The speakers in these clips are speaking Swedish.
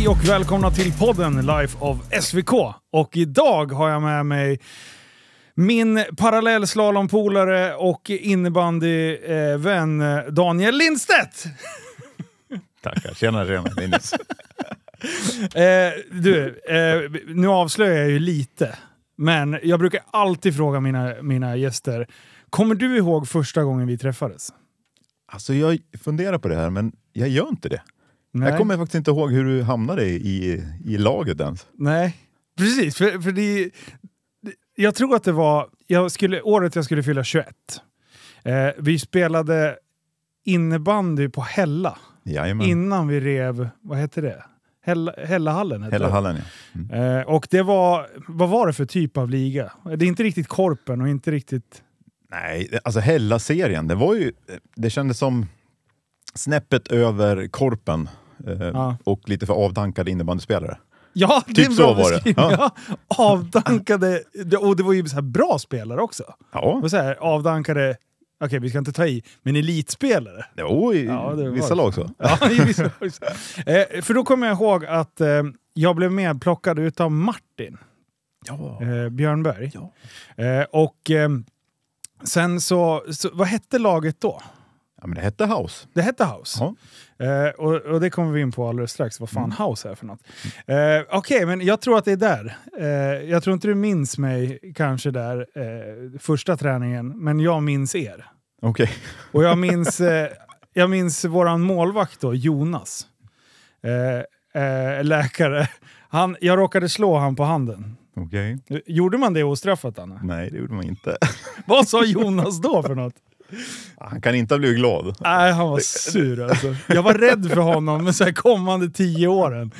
Hej och välkomna till podden Life of SVK. Och idag har jag med mig min parallellslalompolare och innebandyvän eh, Daniel Lindstedt. Tackar. Tjena, tjena. Linus. Eh, du, eh, nu avslöjar jag ju lite. Men jag brukar alltid fråga mina, mina gäster. Kommer du ihåg första gången vi träffades? Alltså jag funderar på det här, men jag gör inte det. Nej. Jag kommer faktiskt inte ihåg hur du hamnade i, i laget ens. Nej, precis. För, för det, jag tror att det var jag skulle, året jag skulle fylla 21. Eh, vi spelade innebandy på Hälla Jajamän. innan vi rev, vad heter det? Hälla, Hällahallen hette Hela det. hallen ja. Mm. Eh, och det var, vad var det för typ av liga? Det är inte riktigt Korpen och inte riktigt... Nej, alltså Hella-serien, det var ju... Det kändes som snäppet över Korpen Ja. och lite för avdankade innebandyspelare. Ja, det är Typ en så bra var det. beskrivning. Ja. Avdankade, och det var ju så här bra spelare också. Ja, så här, avdankade, okej vi ska inte ta i, men elitspelare. jo, i Ja, vissa lag så. Ja, i vissa lag så. eh, För då kommer jag ihåg att eh, jag blev medplockad utav Martin Ja. eh, Björnberg. Ja. Eh, och eh, sen så, så, vad hette laget då? Ja, men det hette House. Det hette House. Ja. Eh, och, och det kommer vi in på alldeles strax, vad fan House är för något. Eh, Okej, men jag tror att det är där. Eh, jag tror inte du minns mig kanske där eh, första träningen, men jag minns er. Okej. Och jag minns, eh, jag minns våran målvakt då, Jonas. Eh, läkare. Han, jag råkade slå han på handen. Okej. Gjorde man det ostraffat, Anna? Nej, det gjorde man inte. Vad sa Jonas då för något? Han kan inte ha blivit glad. Nej, han var sur alltså. Jag var rädd för honom de så här kommande tio åren.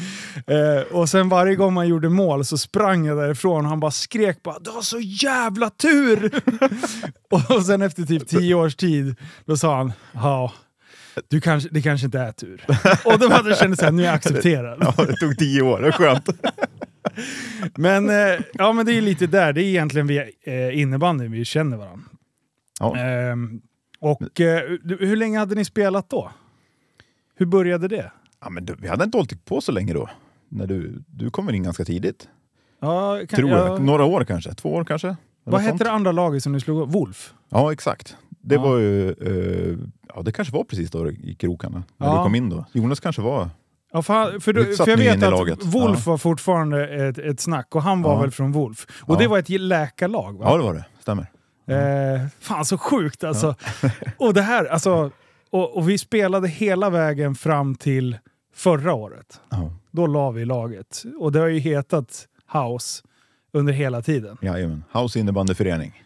Eh, och sen varje gång man gjorde mål så sprang jag därifrån och han bara skrek bara “Du har så jävla tur!” Och sen efter typ tio års tid, då sa han “Ja, du kanske, det kanske inte är tur”. Och då hade jag känt såhär, nu är jag accepterad. Ja, det tog tio år, det är skönt. Men, eh, ja, men det är lite där, det är egentligen via eh, innebandyn vi känner varandra. Ja. Ehm, och eh, hur länge hade ni spelat då? Hur började det? Ja, men du, vi hade inte hållit på så länge då. När du, du kom väl in ganska tidigt? Ja, kan, Tror ja, jag. Några år kanske? Två år kanske? Vad hette det andra laget som du slog upp? Wolf? Ja, exakt. Det Ja. var ju... eh, ja, det kanske var precis då i krokarna. När Ja. du kom in då. Jonas kanske var... Ja, för, för, du, för jag vet att laget. Wolf Ja. var fortfarande ett, ett snack och han var väl från Wolf. Och det var ett läkarlag va? Ja, det var det. Stämmer. Eh, fan så sjukt alltså. och det här, alltså. Och, och vi spelade hela vägen fram till förra året. Ja. Då la vi laget. Och det har ju hetat House under hela tiden. Jajamän. House innebandyförening.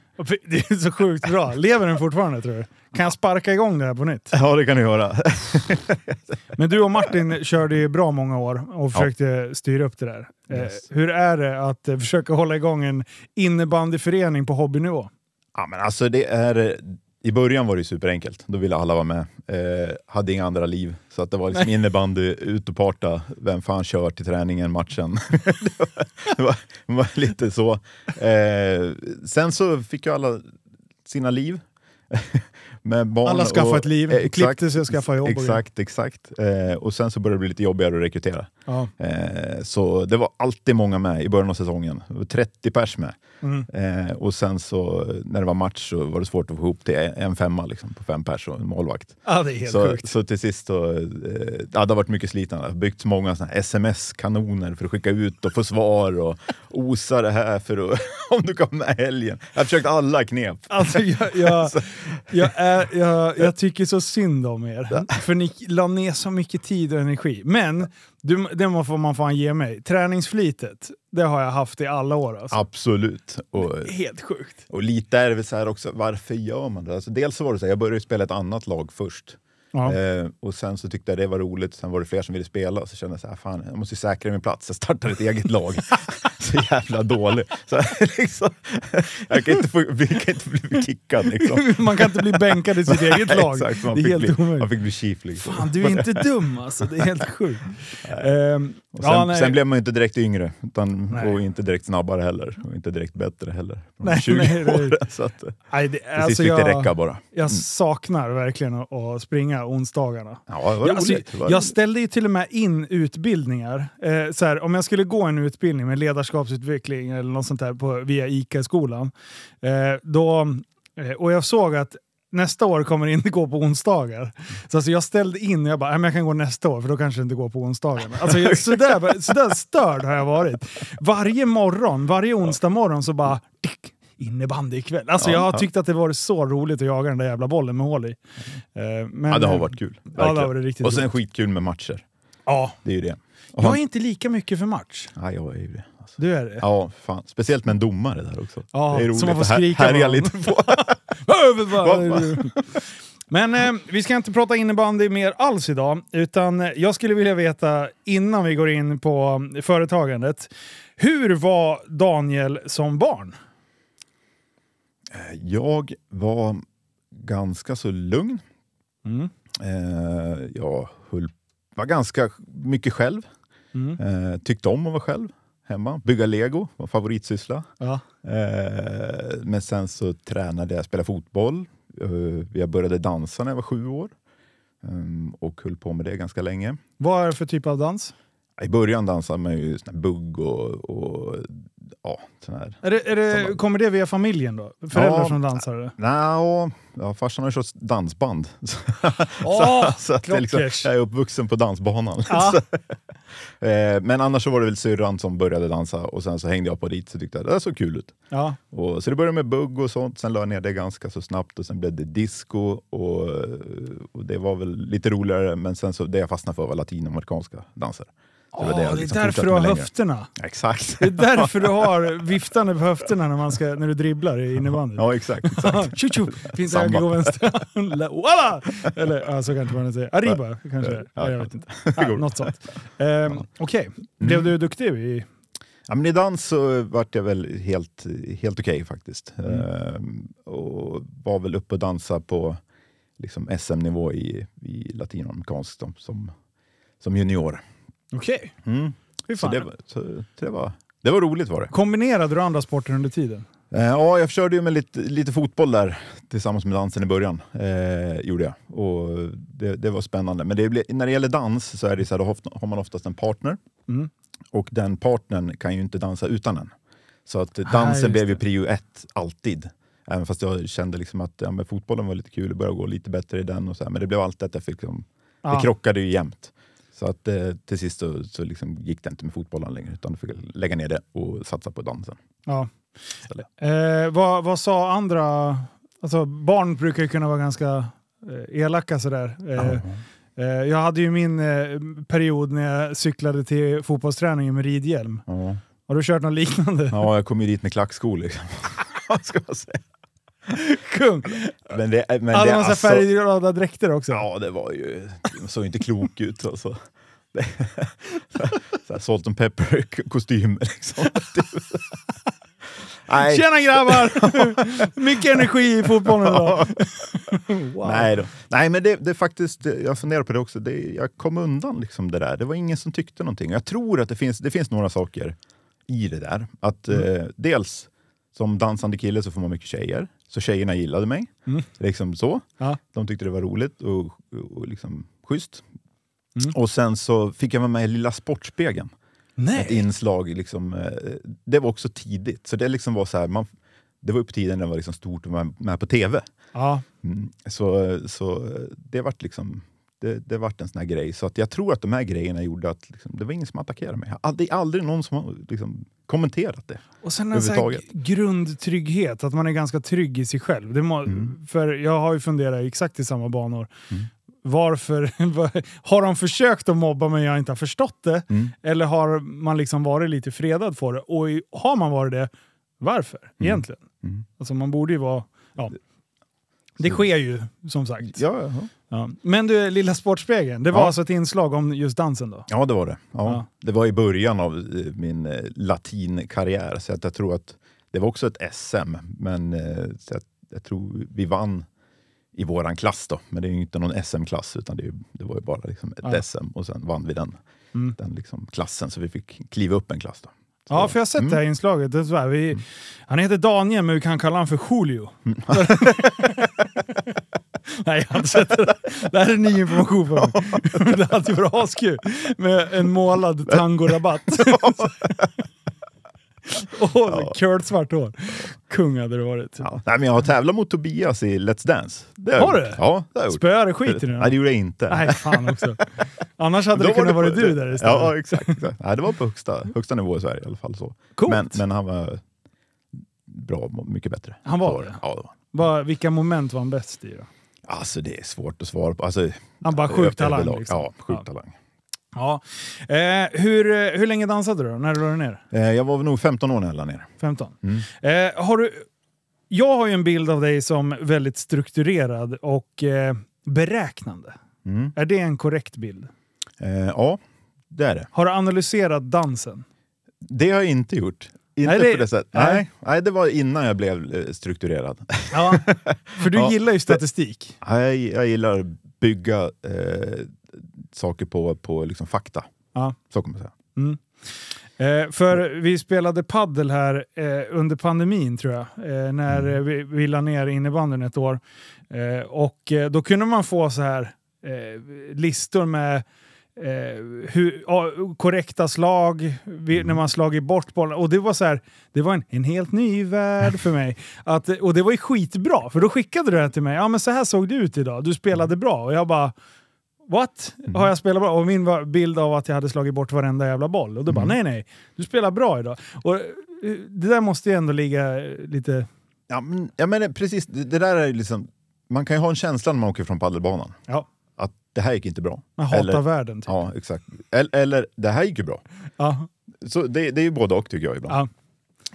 Det är så sjukt bra. Lever den fortfarande tror du? Kan jag sparka igång det här på nytt? Ja, det kan du göra. Men du och Martin körde ju bra många år och försökte styra upp det där. Eh, Yes. hur är det att försöka hålla igång en innebandyförening på hobbynivå? Ja, men alltså det är... I början var det superenkelt. Då ville alla vara med. Eh, hade inga andra liv. Så att det var liksom innebandy, ut och parta. Vem fan kör till träningen, matchen? det, var, det, var, det var lite så. Eh, sen så fick ju alla sina liv. Med barn Alla skaffade och- ett liv, eh, klippte sig och skaffade jobb. Exakt, exakt. Eh, och sen så började det bli lite jobbigare att rekrytera. Ja. Eh, så det var alltid många med i början av säsongen. Det var 30 pers med. Mm. Eh, och sen så när det var match så var det svårt att få ihop till en femma liksom, på fem pers och en målvakt. ja, det är helt Så, sjukt. så till sist så, eh, ja, det har varit mycket slitande. Det har byggts många sms-kanoner för att skicka ut och få svar och osa det här för att, om du kan med helgen. Jag har försökt alla knep. Alltså, jag, jag, jag, är, jag, jag tycker så synd om er. För ni la ner så mycket tid och energi. Men du, det får man fan ge mig. Träningsflitet, det har jag haft i alla år. Alltså. Absolut. Och, Helt sjukt. och lite är det så här också, varför gör man det? Alltså, dels så var det så här, jag började spela ett annat lag först. Ja. Eh, och sen så tyckte jag det var roligt, sen var det fler som ville spela, så kände jag så här, fan jag måste säkra min plats, jag startar ett eget lag. så jävla dålig. Så, liksom, jag kan inte, få, kan inte bli kickad. Liksom. Man kan inte bli bänkad i sitt eget lag. Exakt, man det är fick helt bli, omöjligt. Man fick bli chief. Liksom. Fan, du är inte dum alltså. Det är helt sjukt. Ehm, sen, ja, sen blev man ju inte direkt yngre, utan, Nej. och inte direkt snabbare heller. Och inte direkt bättre heller. Nej, 20 nej, åren. Så att, till nej, det, sist alltså fick det jag, räcka bara. jag saknar verkligen att, springa onsdagarna. Ja, det var Jag, alltså, roligt. Det var jag ställde ju till och med in utbildningar. Eh, så här, om jag skulle gå en utbildning med ledarskapsutveckling eller något sånt där på, via ICA-skolan. Eh, då, eh, och jag såg att nästa år kommer det inte gå på onsdagar. Så alltså jag ställde in och jag bara, "Nej, men jag kan gå nästa år för då kanske det inte går på onsdagarna. Alltså jag, sådär, sådär störd har jag varit. Varje morgon, varje onsdag morgon så bara tick, innebandy ikväll. Alltså Ja, jag har ja. tyckt att det varit så roligt att jaga den där jävla bollen med hål i. Eh, men, ja, det har varit kul. Ja, det har varit riktigt och sen roligt. skitkul med matcher. Ja, Det är ju det. Och jag är inte lika mycket för match. Ja, jag är ju det. Alltså. Du är det? Ja, fan. Speciellt med en domare där också. Ja, det är roligt som man får att här- skrika härja på lite på. Men eh, vi ska inte prata innebandy mer alls idag, utan eh, jag skulle vilja veta innan vi går in på eh, företagandet. Hur var Daniel som barn? Jag var ganska så lugn. Mm. Eh, jag höll, var ganska mycket själv. Mm. Eh, tyckte om att vara själv hemma. Bygga lego var favoritsyssla. Ja. Eh, men sen så tränade jag, spelade fotboll. Eh, jag började dansa när jag var sju år. Eh, och höll på med det ganska länge. Vad är det för typ av dans? I början dansade man ju sån här bugg och, och ja, sån här. Är det, är det, kommer det via familjen då? Föräldrar Ja. som dansare? Nå, ja, farsan har ju kört dansband. Åh, så att det liksom, jag är uppvuxen på dansbanan. Så, eh, men annars så var det väl syrran som började dansa och sen så hängde jag på dit så tyckte jag det såg kul ut. Ja. Och, så det började med bugg och sånt, sen la jag ner det ganska så snabbt och sen blev det disco och, och det var väl lite roligare men sen så det jag fastnade för var latinamerikanska danser. Så Åh, jag det är liksom därför du har längre. höfterna. Exakt. Det är därför du har viftande på höfterna när, man ska, när du dribblar i innebandyn. Ja exakt. exakt. Tju, tju. Finns Samma. höger och vänster. La- Walla! Eller ja, så kanske man inte säger. Arriba kanske det. Ja, Ja, jag ja. vet inte. Går. något sånt. Ehm, Okej, blev Mm. du duktig i... Ja, men I dans så vart jag väl helt, helt okej faktiskt. Mm. Ehm, och var väl uppe och dansa på liksom SM-nivå i, i latinamerikansk som, som junior. Okej, Mm. fy Så, fan. det, var- så det, var, det var roligt var det. Kombinerade du andra sporter under tiden? Eh, ja, jag körde ju med lite, lite fotboll där tillsammans med dansen i början. Eh, gjorde jag. Och det, det var spännande. Men det blir, när det gäller dans så är det så här, då har- har man oftast en partner. Mm. Och den partnern kan ju inte dansa utan en. Så att just dansen blev ju det. prio ett, alltid. Även fast jag kände liksom att ja, men fotbollen var lite kul, det började gå lite bättre i den. Och så här, men det blev alltid att jag fick... Liksom. Det krockade ju jämt. Så att eh, till sist så, så liksom gick det inte med fotbollen längre, utan fick lägga ner det och satsa på dansen. Ja. Eh, vad, vad sa andra... Alltså, barn brukar ju kunna vara ganska eh, elaka sådär. Eh, eh, jag hade ju min eh, period när jag cyklade till fotbollsträningen med ridhjälm. Ja. Har du kört något liknande? ja, jag kom ju dit med klackskor liksom. Vad ska man säga? Kung! Men det, men det, så alltså, färgglada dräkter också? Ja, det var ju... Det såg inte klok ut alltså. Det, så här, salt and pepper-kostym liksom. Nej, Tjena grabbar! Mycket energi i fotbollen idag. wow. nej, då. nej, men det, det faktiskt, det- jag funderar på det också, det, jag kom undan liksom det där. Det var ingen som tyckte någonting. Jag tror att det finns, det finns några saker i det där. Att eh, dels, som dansande kille så får man mycket tjejer. Så tjejerna gillade mig. Mm. Liksom så. Ja. De tyckte det var roligt och, och liksom schysst. Mm. Och sen så fick jag vara med i Lilla Sportspegeln. Ett Nej! inslag. Liksom, eh, det var också tidigt. Så det liksom var så här, man, det var på tiden när det var liksom stort att vara med på tv. Ja. Mm. Så, så det vart liksom det, det vart en sån här grej. Så att jag tror att de här grejerna gjorde att liksom, det var ingen som attackerade mig. Det är aldrig någon som har liksom, kommenterat det. Och sen en sån här grundtrygghet, att man är ganska trygg i sig själv. Det må, Mm. För jag har ju funderat i exakt i samma banor. Mm. Varför har de försökt att mobba men jag inte har förstått det? Mm. Eller har man liksom varit lite fredad för det? Och har man varit det, varför egentligen? Mm. Alltså man borde ju vara... Ja. Det sker ju som sagt. Ja, ja. Ja. Men du, Lilla Sportspegeln, det var Ja. alltså ett inslag om just dansen då? Ja, det var det. Ja. Ja. Det var i början av eh, min eh, latinkarriär, så att jag tror att det var också ett SM. Men eh, så att jag tror vi vann i våran klass då. Men det är ju inte någon SM-klass, utan det, det var ju bara liksom ett. SM och sen vann vi den, Mm. den liksom klassen. Så vi fick kliva upp en klass då. Ja, för jag har sett mm. det här inslaget. Det är så här, vi, han heter Daniel, men vi kan kalla honom för Julio. Mm. Nej, jag har inte sett det. Det här är ny information för mig. det hade varit askul med en målad tangorabatt. Och curlsvart hår. Kung hade det varit. Ja. Nej, men jag har tävlat mot Tobias i Let's Dance. Det Har du? Ja, det har jag gjort. Spöade skiten ur Nej, det gjorde jag inte. Nej, fan också. Annars hade det kunnat vara du där istället. Ja, exakt. exakt. Nej, det var på högsta, högsta nivå i Sverige i alla fall. Så. Coolt. Men, men han var bra, mycket bättre. Han var det? Ja, det var. Vad- vilka moment var han bäst i då? Alltså det är svårt att svara på. Alltså, Han bara sjuk talang. Liksom. Ja, sjuk Ja. talang. Ja. Eh, hur, eh, hur länge dansade du då, när du la ner? Eh, jag var nog 15 år när jag la ner. 15? Mm. Eh, har du, jag har ju en bild av dig som väldigt strukturerad och eh, beräknande. Mm. Är det en korrekt bild? Eh, ja, det är det. Har du analyserat dansen? Det har jag inte gjort. Inte Nej, det- på det sättet. nej. Nej. Nej, det var innan jag blev strukturerad. Ja. För du Ja. gillar ju statistik. Jag, jag gillar bygga eh, saker på, på liksom fakta. Ja. Så kan man säga. Mm. Eh, för vi spelade paddel här eh, under pandemin tror jag, eh, när Mm. vi, vi la ner innebandyn ett år. Eh, och eh, då kunde man få så här eh, listor med hur, ja, korrekta slag, vi, Mm. när man slagit bort bollen. Och det var så här, det var en, en helt ny värld för mig. Att, och det var ju skitbra, för då skickade du det till mig. Ja men så här såg det ut idag, du spelade bra. Och jag bara, What? Mm. Har jag spelat bra? Och min bild av att jag hade slagit bort varenda jävla boll. Och du bara, Mm. nej nej, du spelar bra idag. Och eh, det där måste ju ändå ligga lite... Ja, men, ja, men precis. Det, det där är liksom... Man kan ju ha en känsla när man åker från paddelbanan. Ja, Att det här gick inte bra. man hatar Eller- världen. Typ. Ja, exakt. Eller, eller det här gick ju bra. Ja. Så det, det är ju både och tycker jag ibland. Ja.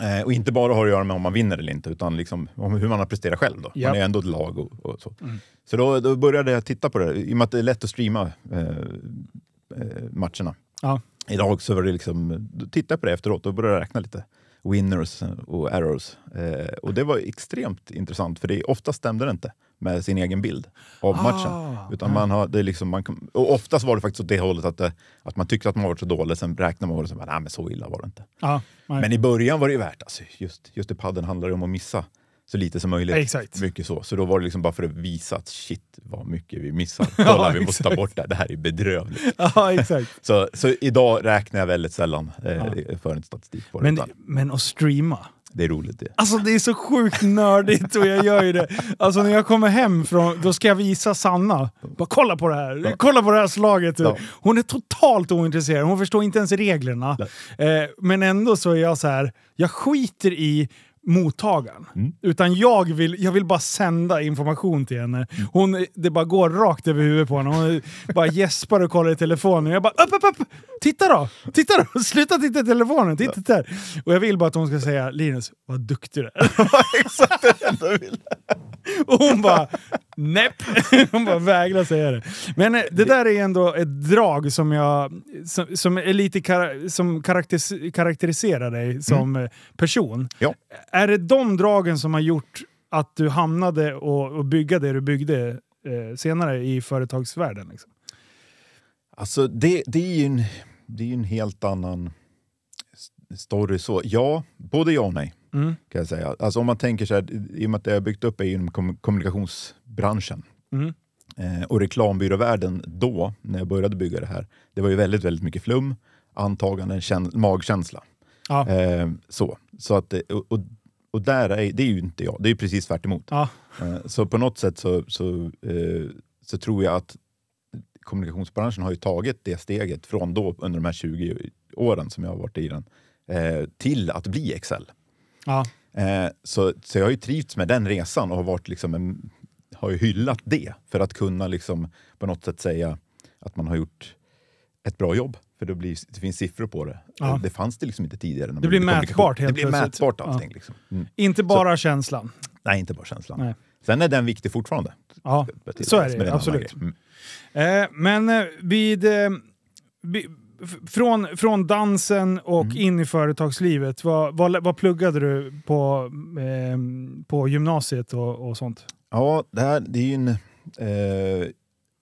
Eh, och inte bara har att göra med om man vinner eller inte, utan liksom om hur man har presterat själv. Då. Ja. Man är ändå ett lag och, och så. Mm. Så då, då började jag titta på det, i och med att det är lätt att streama eh, eh, matcherna. Ja. Idag så var det liksom, tittade jag på det efteråt och började räkna lite winners och errors. Eh, och det var extremt intressant, för det ofta stämde det inte med sin egen bild av matchen. Ah. Utan man har, det är liksom, man, kan- och oftast var det faktiskt åt det hållet att, det, att man tyckte att man var så dålig, sen räknar man och så bara, nej men så illa var det inte. Ja, nej. Men i början var det ju värt, alltså, just, just i padden handlar det om att missa så lite som möjligt. Exakt. Mycket så. Så då var det liksom bara för att visa att shit vad mycket vi missar. Ja, Kolla, vi måste ta bort det här. Det här är bedrövligt. ja, exakt. Så, så idag räknar jag väldigt sällan eh, Ja. för en statistik på det. Men, men att streama. Det är roligt det. Alltså det är så sjukt nördigt och jag gör ju det. Alltså när jag kommer hem från, då ska jag visa Sanna. Bara kolla på det här, kolla på det här slaget. Ja. Hon är totalt ointresserad, hon förstår inte ens reglerna. Eh, men ändå så är jag så här, jag skiter i mottagaren. Mm. Utan jag vill, jag vill bara sända information till henne. Hon, det bara går rakt över huvudet på henne. Hon bara gäspar och kollar i telefonen. Jag bara upp, upp, upp! Titta då! Titta då! Sluta titta i telefonen! Titta där! Och jag vill bara att hon ska säga Linus, vad duktig du är. Exakt det enda jag vill. Och hon bara näpp. Hon bara vägrar säga det. Men eh, det där är ändå ett drag som jag som, som är lite kar, som karaktäris, karaktäriserar dig som eh, person. Ja. Är det de dragen som har gjort att du hamnade och, och bygga det du byggde eh, senare i företagsvärlden? Liksom? Alltså det, det är ju en, det är en helt annan story så. Ja, både ja och nej. Mm. kan jag säga. Alltså om man tänker så här, i och med att det jag byggt upp är inom kom- kommunikationsbranschen. Mm. Eh, och reklambyråvärlden då, när jag började bygga det här, det var ju väldigt, väldigt mycket flum, antaganden, kän- magkänsla. Ja. Eh, så. så att, det- och, och, och där är, det är ju inte jag, det är precis tvärt emot. Ja. Eh, så på något sätt så, så, eh, så tror jag att kommunikationsbranschen har ju tagit det steget från då, under de här 20 åren som jag har varit i den, eh, till att bli Excel. Ja. Eh, så, så jag har ju trivts med den resan och har, varit liksom en, har ju hyllat det för att kunna liksom på något sätt säga att man har gjort ett bra jobb. För det, blir, det finns siffror på det. Ja. Det fanns det liksom inte tidigare. när Det blir mätbart helt Det blir plötsligt. mätbart allting. Liksom. Mm. Inte bara känslan. Nej, inte bara känslan. Nej. Sen är den viktig fortfarande. Ja, så är det, absolut. Mm. Eh, men eh, vid, eh, vid, från, från dansen och Mm. in i företagslivet, vad, vad, vad pluggade du på, eh, på gymnasiet och, och sånt? Ja, det här det är ju en... Eh,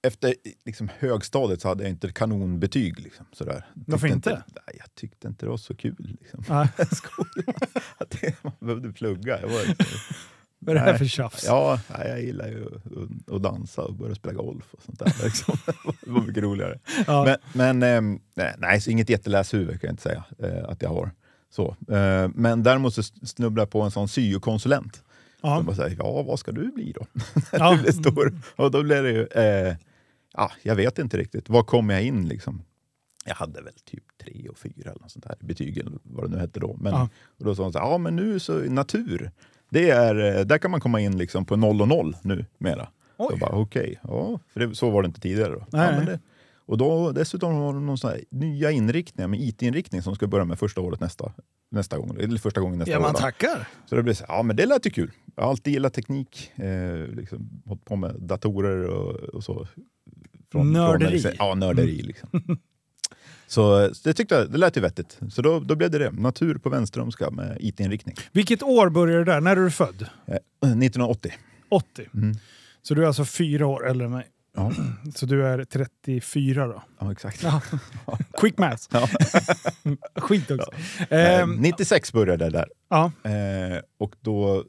efter liksom, högstadiet så hade jag inte kanonbetyg. Liksom, sådär. Varför Tyckte inte? nej, jag tyckte inte det var så kul. Liksom. Nej. Skolan. Att det- Man behövde plugga. Jag var liksom, Vad är det här för tjafs? ja, nej, jag gillar ju att, att dansa och börja spela golf och sånt där. Liksom. Det var mycket roligare. Ja. Men, men ehm, nej, så inget jätteläshuvud kan jag inte säga eh, att jag har. Så. Eh, men däremot så snubblade jag på en sån syokonsulent. Ja. Bara säger, ja vad ska du bli då? Ja. du blir stor. Och då blev det ju, eh, ja, jag vet inte riktigt. Var kom jag in liksom? Jag hade väl typ tre och fyra eller något sånt där betygen, vad det nu hette då. Men, Ja. och då sa hon så ja men nu så natur, det är, eh, där kan man komma in liksom på 0 och 0 nu mera. Okej, ja, för det, så var det inte tidigare. Då. Ja, det, och då, dessutom var det någon sån nya inriktningar med IT-inriktning som ska börja med första året nästa, nästa gång, eller första gången nästa Ja, år. man tackar. Så det blev så ja men det lät ju kul. Jag har alltid gillat teknik, eh, liksom, hållit på med datorer och, och så. Nörderi. Från, ja, nörderi liksom. Så eh, det tyckte jag, det lät ju vettigt. Så då, då blev det det. Natur på Vänströmska med IT-inriktning. Vilket år började det där? När är du född? Eh, 1980. 80. Mm. Så du är alltså fyra år äldre än mig. Ja, Så du är 34 då? ja exakt. Ja. Quick maths. Ja. Skit också. Eh, Ehm, 96 började jag där. ja. Eh, och då,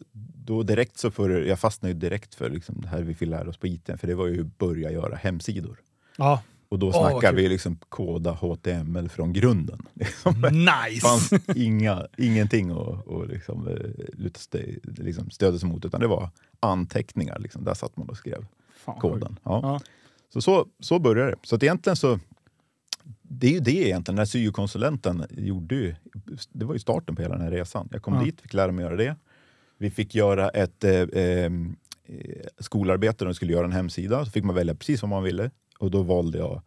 då direkt så för, jag fastnade direkt för liksom det här vi fick lära oss på IT, för det var ju att börja göra hemsidor. ja. Och då snackar vi liksom koda HTML från grunden. Liksom. Nice! fanns inga, ingenting att, att liksom, eh, luta sig, liksom stödja sig mot, utan det var anteckningar. Liksom. Där satt man och skrev Fan, koden. Ja. Ja. Så, så, så började det. Så att egentligen så, det är ju det egentligen, när syokonsulenten gjorde ju, det var ju starten på hela den här resan. Jag kom Ja. dit, fick lära mig göra det. Vi fick göra ett eh, eh, skolarbete där de skulle göra en hemsida. Så fick man välja precis vad man ville. Och då valde jag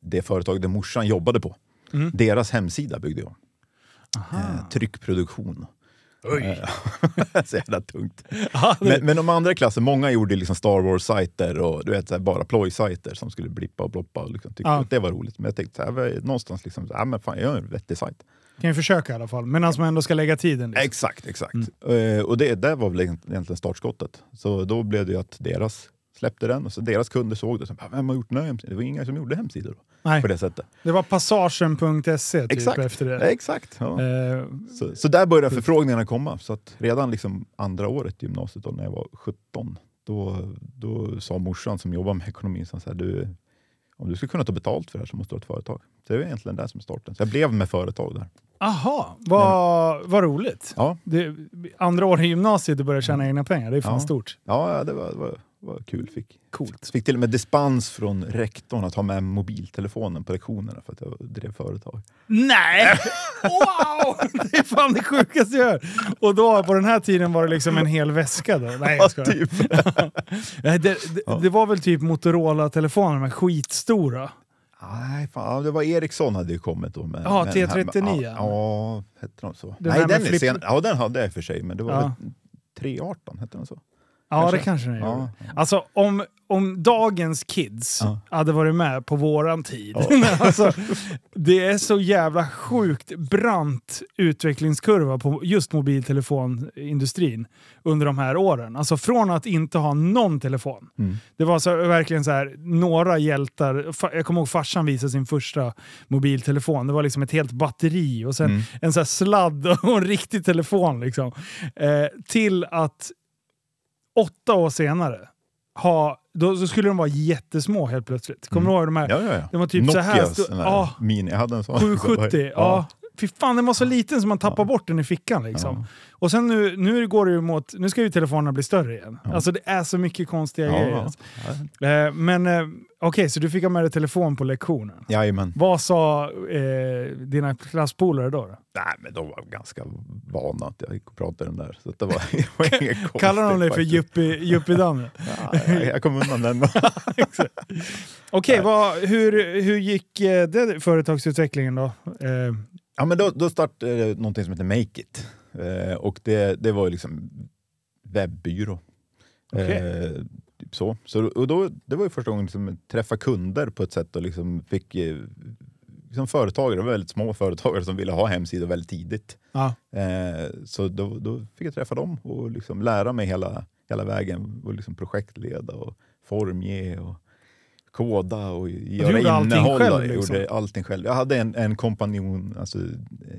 det företag där morsan jobbade på. Mm. Deras hemsida byggde jag. Aha. Eh, tryckproduktion. Oj. Eh, så jävla tungt. Det- Men, men de andra klassen, många gjorde liksom Star Wars-sajter och du vet, så här, bara ploj-sajter som skulle blippa och bloppa. Och liksom, tyckte Ja. att det var roligt. Men jag tänkte så här, någonstans, liksom, så här, men fan, jag gör en vettig sajt. Kan ju försöka i alla fall, medan man ändå ska lägga tiden. Liksom. Exakt, exakt. Mm. Eh, och det där var väl egentligen startskottet. Så då blev det ju att deras släppte den och så deras kunder såg det. Så, bara, Vem har gjort den här hemsidan? Det var inga som gjorde hemsidor då, Nej, på det sättet. det var passagen.se typ Exakt. efter det. Exakt. Ja. Eh, Så, så där började förfrågningarna komma. Så att redan liksom andra året i gymnasiet, då, när jag var 17, då, då sa morsan som jobbar med ekonomi, så här, du, om du ska kunna ta betalt för det här så måste du ha ett företag. Så det var egentligen det som starten. Så jag blev med företag där. Aha, vad, vad roligt. Ja, Det, andra år i gymnasiet du börjar tjäna egna pengar, det är fan Ja. stort. ja det var, var, var kul. Fick, Coolt. fick till och med dispens från rektorn att ha med mobiltelefonen på lektionerna för att jag drev företag. Nej! Wow! Det är fan det sjukaste jag hör. Och då på den här tiden var det liksom en hel väska då? Nej jag skojar. typ. Det, det, det var väl typ Motorola-telefoner, de här skitstora. Nej, fan, det var Ericsson hade ju kommit då. Med, Ja, med den här- T39. Ja, ja, hette de så? Den Nej, den flip- sen, ja, den hade jag i och för sig, men det var Ja. väl 318, hette den så? Ja, Kanske. det kanske den gjorde. Ja, Alltså om, om dagens kids Ja. hade varit med på våran tid. alltså, det är så jävla sjukt brant utvecklingskurva på just mobiltelefonindustrin under de här åren. Alltså från att inte ha någon telefon. Mm. Det var så, verkligen så här, några hjältar. Jag kommer ihåg farsan visade sin första mobiltelefon. Det var liksom ett helt batteri och sen Mm. en så sladd och en riktig telefon. Liksom. Eh, till att åtta år senare, ha, då, så skulle de vara jättesmå helt plötsligt. Kommer du ihåg de här? Ja, ja, ja. Det var typ så här Nokias stor- ja. mini, jag hade en sån. 770. Ja. Fy fan, den var så liten som man tappar bort den i fickan. Liksom. Ja. Och sen nu, nu går det ju mot, nu ska ju telefonerna bli större igen. Ja. Alltså det är så mycket konstiga Ja, grejer. Alltså. Eh, men eh, okej, så du fick ha med dig telefon på lektionen. Jajamän. Vad sa eh, dina klasspolare då? då? Nej, men de var ganska vana att jag gick och pratade den där. Så det var, det var inget konstigt. Kallar de dig för yuppie-Danne? Ja, jag, kom undan den. Okej, vad- hur, hur gick eh, det företagsutvecklingen då? Eh, Ja, men då, då startade jag någonting som heter Make It. Eh, och det, det var ju liksom webbyrå. Okej. Eh, typ så. så och då, det var ju första gången som jag träffade kunder på ett sätt och liksom fick eh, liksom företagare, väldigt små företagare som ville ha hemsidor väldigt tidigt. Ja. Eh, så då, då fick jag träffa dem och liksom lära mig hela, hela vägen och liksom projektleda och formge och koda och göra gjorde allting innehåll. själv, Jag liksom? gjorde allting själv. Jag hade en, en kompanjon, alltså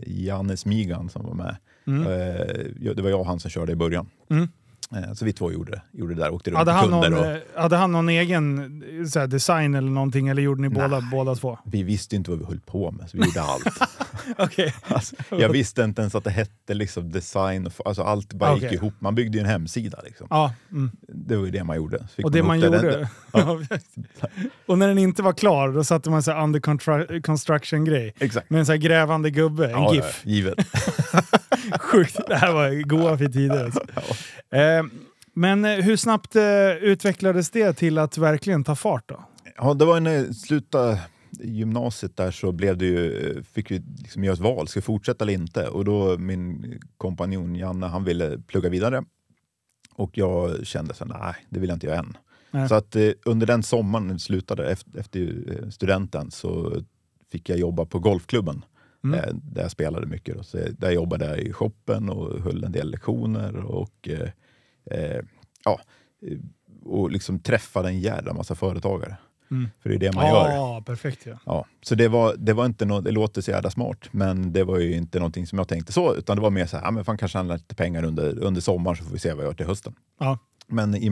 Janne Smigan som var med. Mm. Eh, det var jag och han som körde i början. Mm. Eh, så vi två gjorde gjorde det där, åkte runt Hade, han kunder. någon, och, eh, hade han någon egen eh, här, design eller någonting, eller gjorde ni båda, båda två? vi visste inte vad vi höll på med, så vi gjorde allt. Okej. Alltså, jag visste inte ens att det hette liksom design, och, alltså allt bara Okej. gick ihop. Man byggde ju en hemsida. Liksom. Ja. Mm. Det var ju det man gjorde. Och det man gjorde. och när den inte var klar, då satte man här under construction-grej. Exakt. Med en så här grävande gubbe, en Ja, GIF. ja, givet. Sjukt. Det här var goa för tider. Alltså. Eh, men eh, hur snabbt eh, utvecklades det till att verkligen ta fart då? Ja, det var när jag slutade gymnasiet där så blev det ju, fick vi liksom göra ett val, ska jag fortsätta eller inte? Och då min kompanjon Janne, han ville plugga vidare. Och jag kände så nej, det vill jag inte göra än. Nej. Så att eh, under den sommaren jag slutade efter, efter eh, studenten så fick jag jobba på golfklubben. Mm. Eh, där jag spelade mycket. Då. Så jag- där jobbade jag i shoppen och höll en del lektioner. Och, eh, eh, ja, eh, och liksom träffade en jävla massa företagare. Mm. För det är det man gör. Ja, perfekt ja. Ja, så det var, det var inte något, det låter så jävla smart, men det var ju inte någonting som jag tänkte så, utan det var mer så här, ja, men fan kanske handla lite pengar under, under sommaren så får vi se vad jag gör till hösten. Ja. Men i,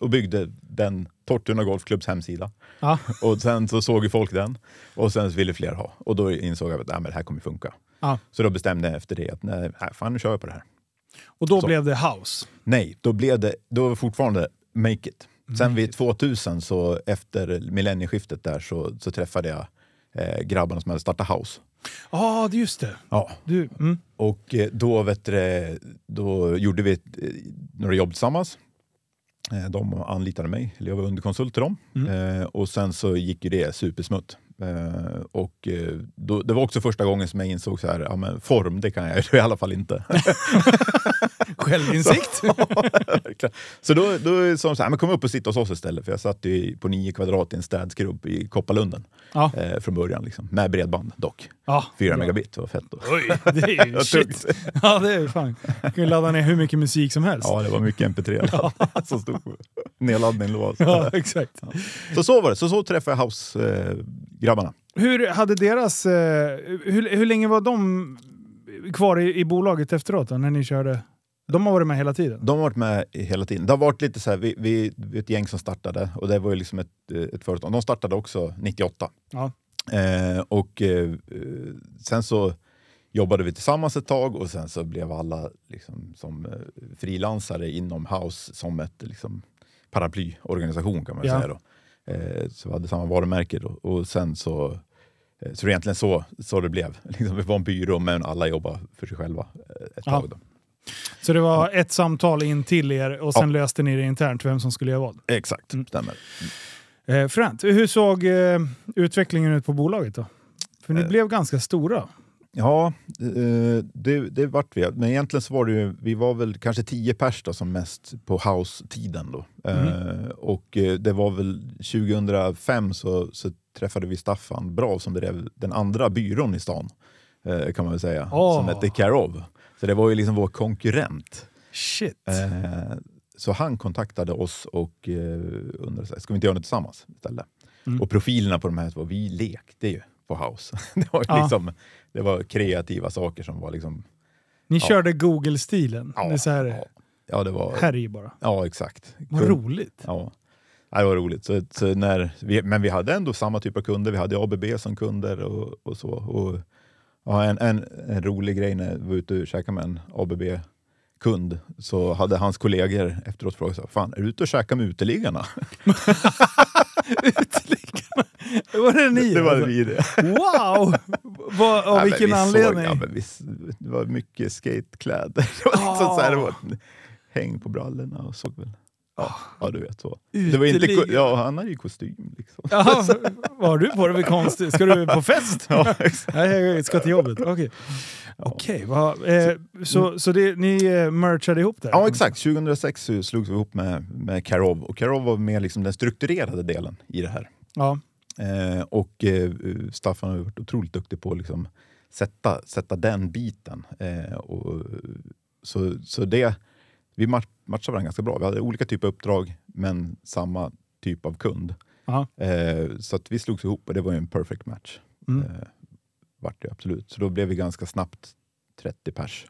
och byggde den Tortuna Golfklubbs hemsida. Ja. Och sen så såg ju folk den och sen så ville fler ha. Och då insåg jag att nej, men det här kommer funka. Ja. Så då bestämde jag efter det att nej, fan nu kör jag på det här. Och då Så. blev det house. Nej, då blev det då var det fortfarande make it. Sen vid 2000, så efter millennieskiftet där, så, så träffade jag eh, grabbarna som hade startat House. Ja, det är just det. Ja. Du, mm. Och eh, då, vet du, då gjorde vi eh, några jobb tillsammans. Eh, De anlitade mig, eller jag var underkonsult till dem. Eh, och sen så gick ju det supersmutt. Eh, och eh, då, det var också första gången som jag insåg så här, ja, men form, det kan jag ju i alla fall inte. Självinsikt. Verkligen. så då, då sa de så här, men kom upp och sitta hos oss istället. För jag satt ju på nio kvadrat i en städskrubb i Kopparlunden ja. eh, från början. Liksom. Med bredband dock. ja. Fyra bra. megabit var fett. Då. Oj, det är ju shit. Ja, det är fan. Du kan ju ladda ner hur mycket musik som helst. Ja, det var mycket mp3 som stod på nedladdning. låg. Ja, exakt. Så så var det. Så, så träffade jag House-grabbarna. Hur hade deras... Eh, hur, hur länge var de kvar i, i bolaget efteråt då, när ni körde? De har varit med hela tiden? De har varit med hela tiden. Det har varit lite så här, vi, vi, vi är ett gäng som startade och det var ju liksom ett, eh, ett företag. De startade också 98. Ja. Eh, och eh, sen så jobbade vi tillsammans ett tag och sen så blev alla liksom, som eh, frilansare inom House som ett liksom, paraplyorganisation kan man Ja. säga. Då. Eh, så vi hade samma varumärke då. och sen så eh, så det är egentligen så, så det blev. Liksom, vi var en byrå men alla jobbade för sig själva ett Ja. tag. Då. Så det var ett samtal in till er och sen löste ni det internt vem som skulle göra vad? Exakt, Mm. stämmer. Eh, Fränt. Hur såg eh, utvecklingen ut på bolaget då? För ni Eh. blev ganska stora. Ja, eh, det, det vart vi. Men egentligen så var det ju, vi var väl kanske tio pers då, som mest på house-tiden. Då. Eh, och eh, det var väl 2005 så, så träffade vi Staffan Bra som drev den andra byrån i stan. Kan man väl säga. Åh. Som hette Care of. Så det var ju liksom vår konkurrent. Shit. Eh, så han kontaktade oss och eh, undrade, så här, ska vi inte göra det tillsammans istället? Mm. Och profilerna på de här två, vi lekte ju på house. det, var Ja. liksom, det var kreativa saker som var liksom... Ni ja. körde Google-stilen. det är så här, ja, ja, det var... härj bara. Ja, exakt. Vad roligt. Ja. Ja, det var roligt. Så, så när vi, men vi hade ändå samma typ av kunder. Vi hade ABB som kunder och, och så. Och, ja, en, en, en rolig grej när vi var ute och käkade med en ABB-kund så hade hans kollegor efteråt frågat så Fan, är du ute och käkar med uteliggarna? Uteliggarna. var det ni? det var alltså? vi det. Wow! Vad- Av men vilken vi anledning? Såg, ja, vi, det var mycket skatekläder. Det var, liksom så här, det var häng på brallorna och såg väl... Ja, ja du vet så. Det var inte, ja, han hade ju kostym. Liksom. Jaha, vad har du på dig för konstigt? Ska du på fest? Ja, exakt. Nej, jag ska till jobbet. Okej. Okej, vad, eh, så, så det, ni eh, merchade ihop det? Ja, exakt. 2006 så slogs vi ihop med, med Karov och Karov var med liksom den strukturerade delen i det här. Ja. Eh, och eh, Staffan har varit otroligt duktig på att liksom sätta, sätta den biten. Eh, och, så, så det, vi match, matchade varandra ganska bra. Vi hade olika typer av uppdrag, men samma typ av kund. Eh, så att vi slogs ihop och det var ju en perfect match. Mm. Eh, vart det absolut. Så då blev vi ganska snabbt 30 pers.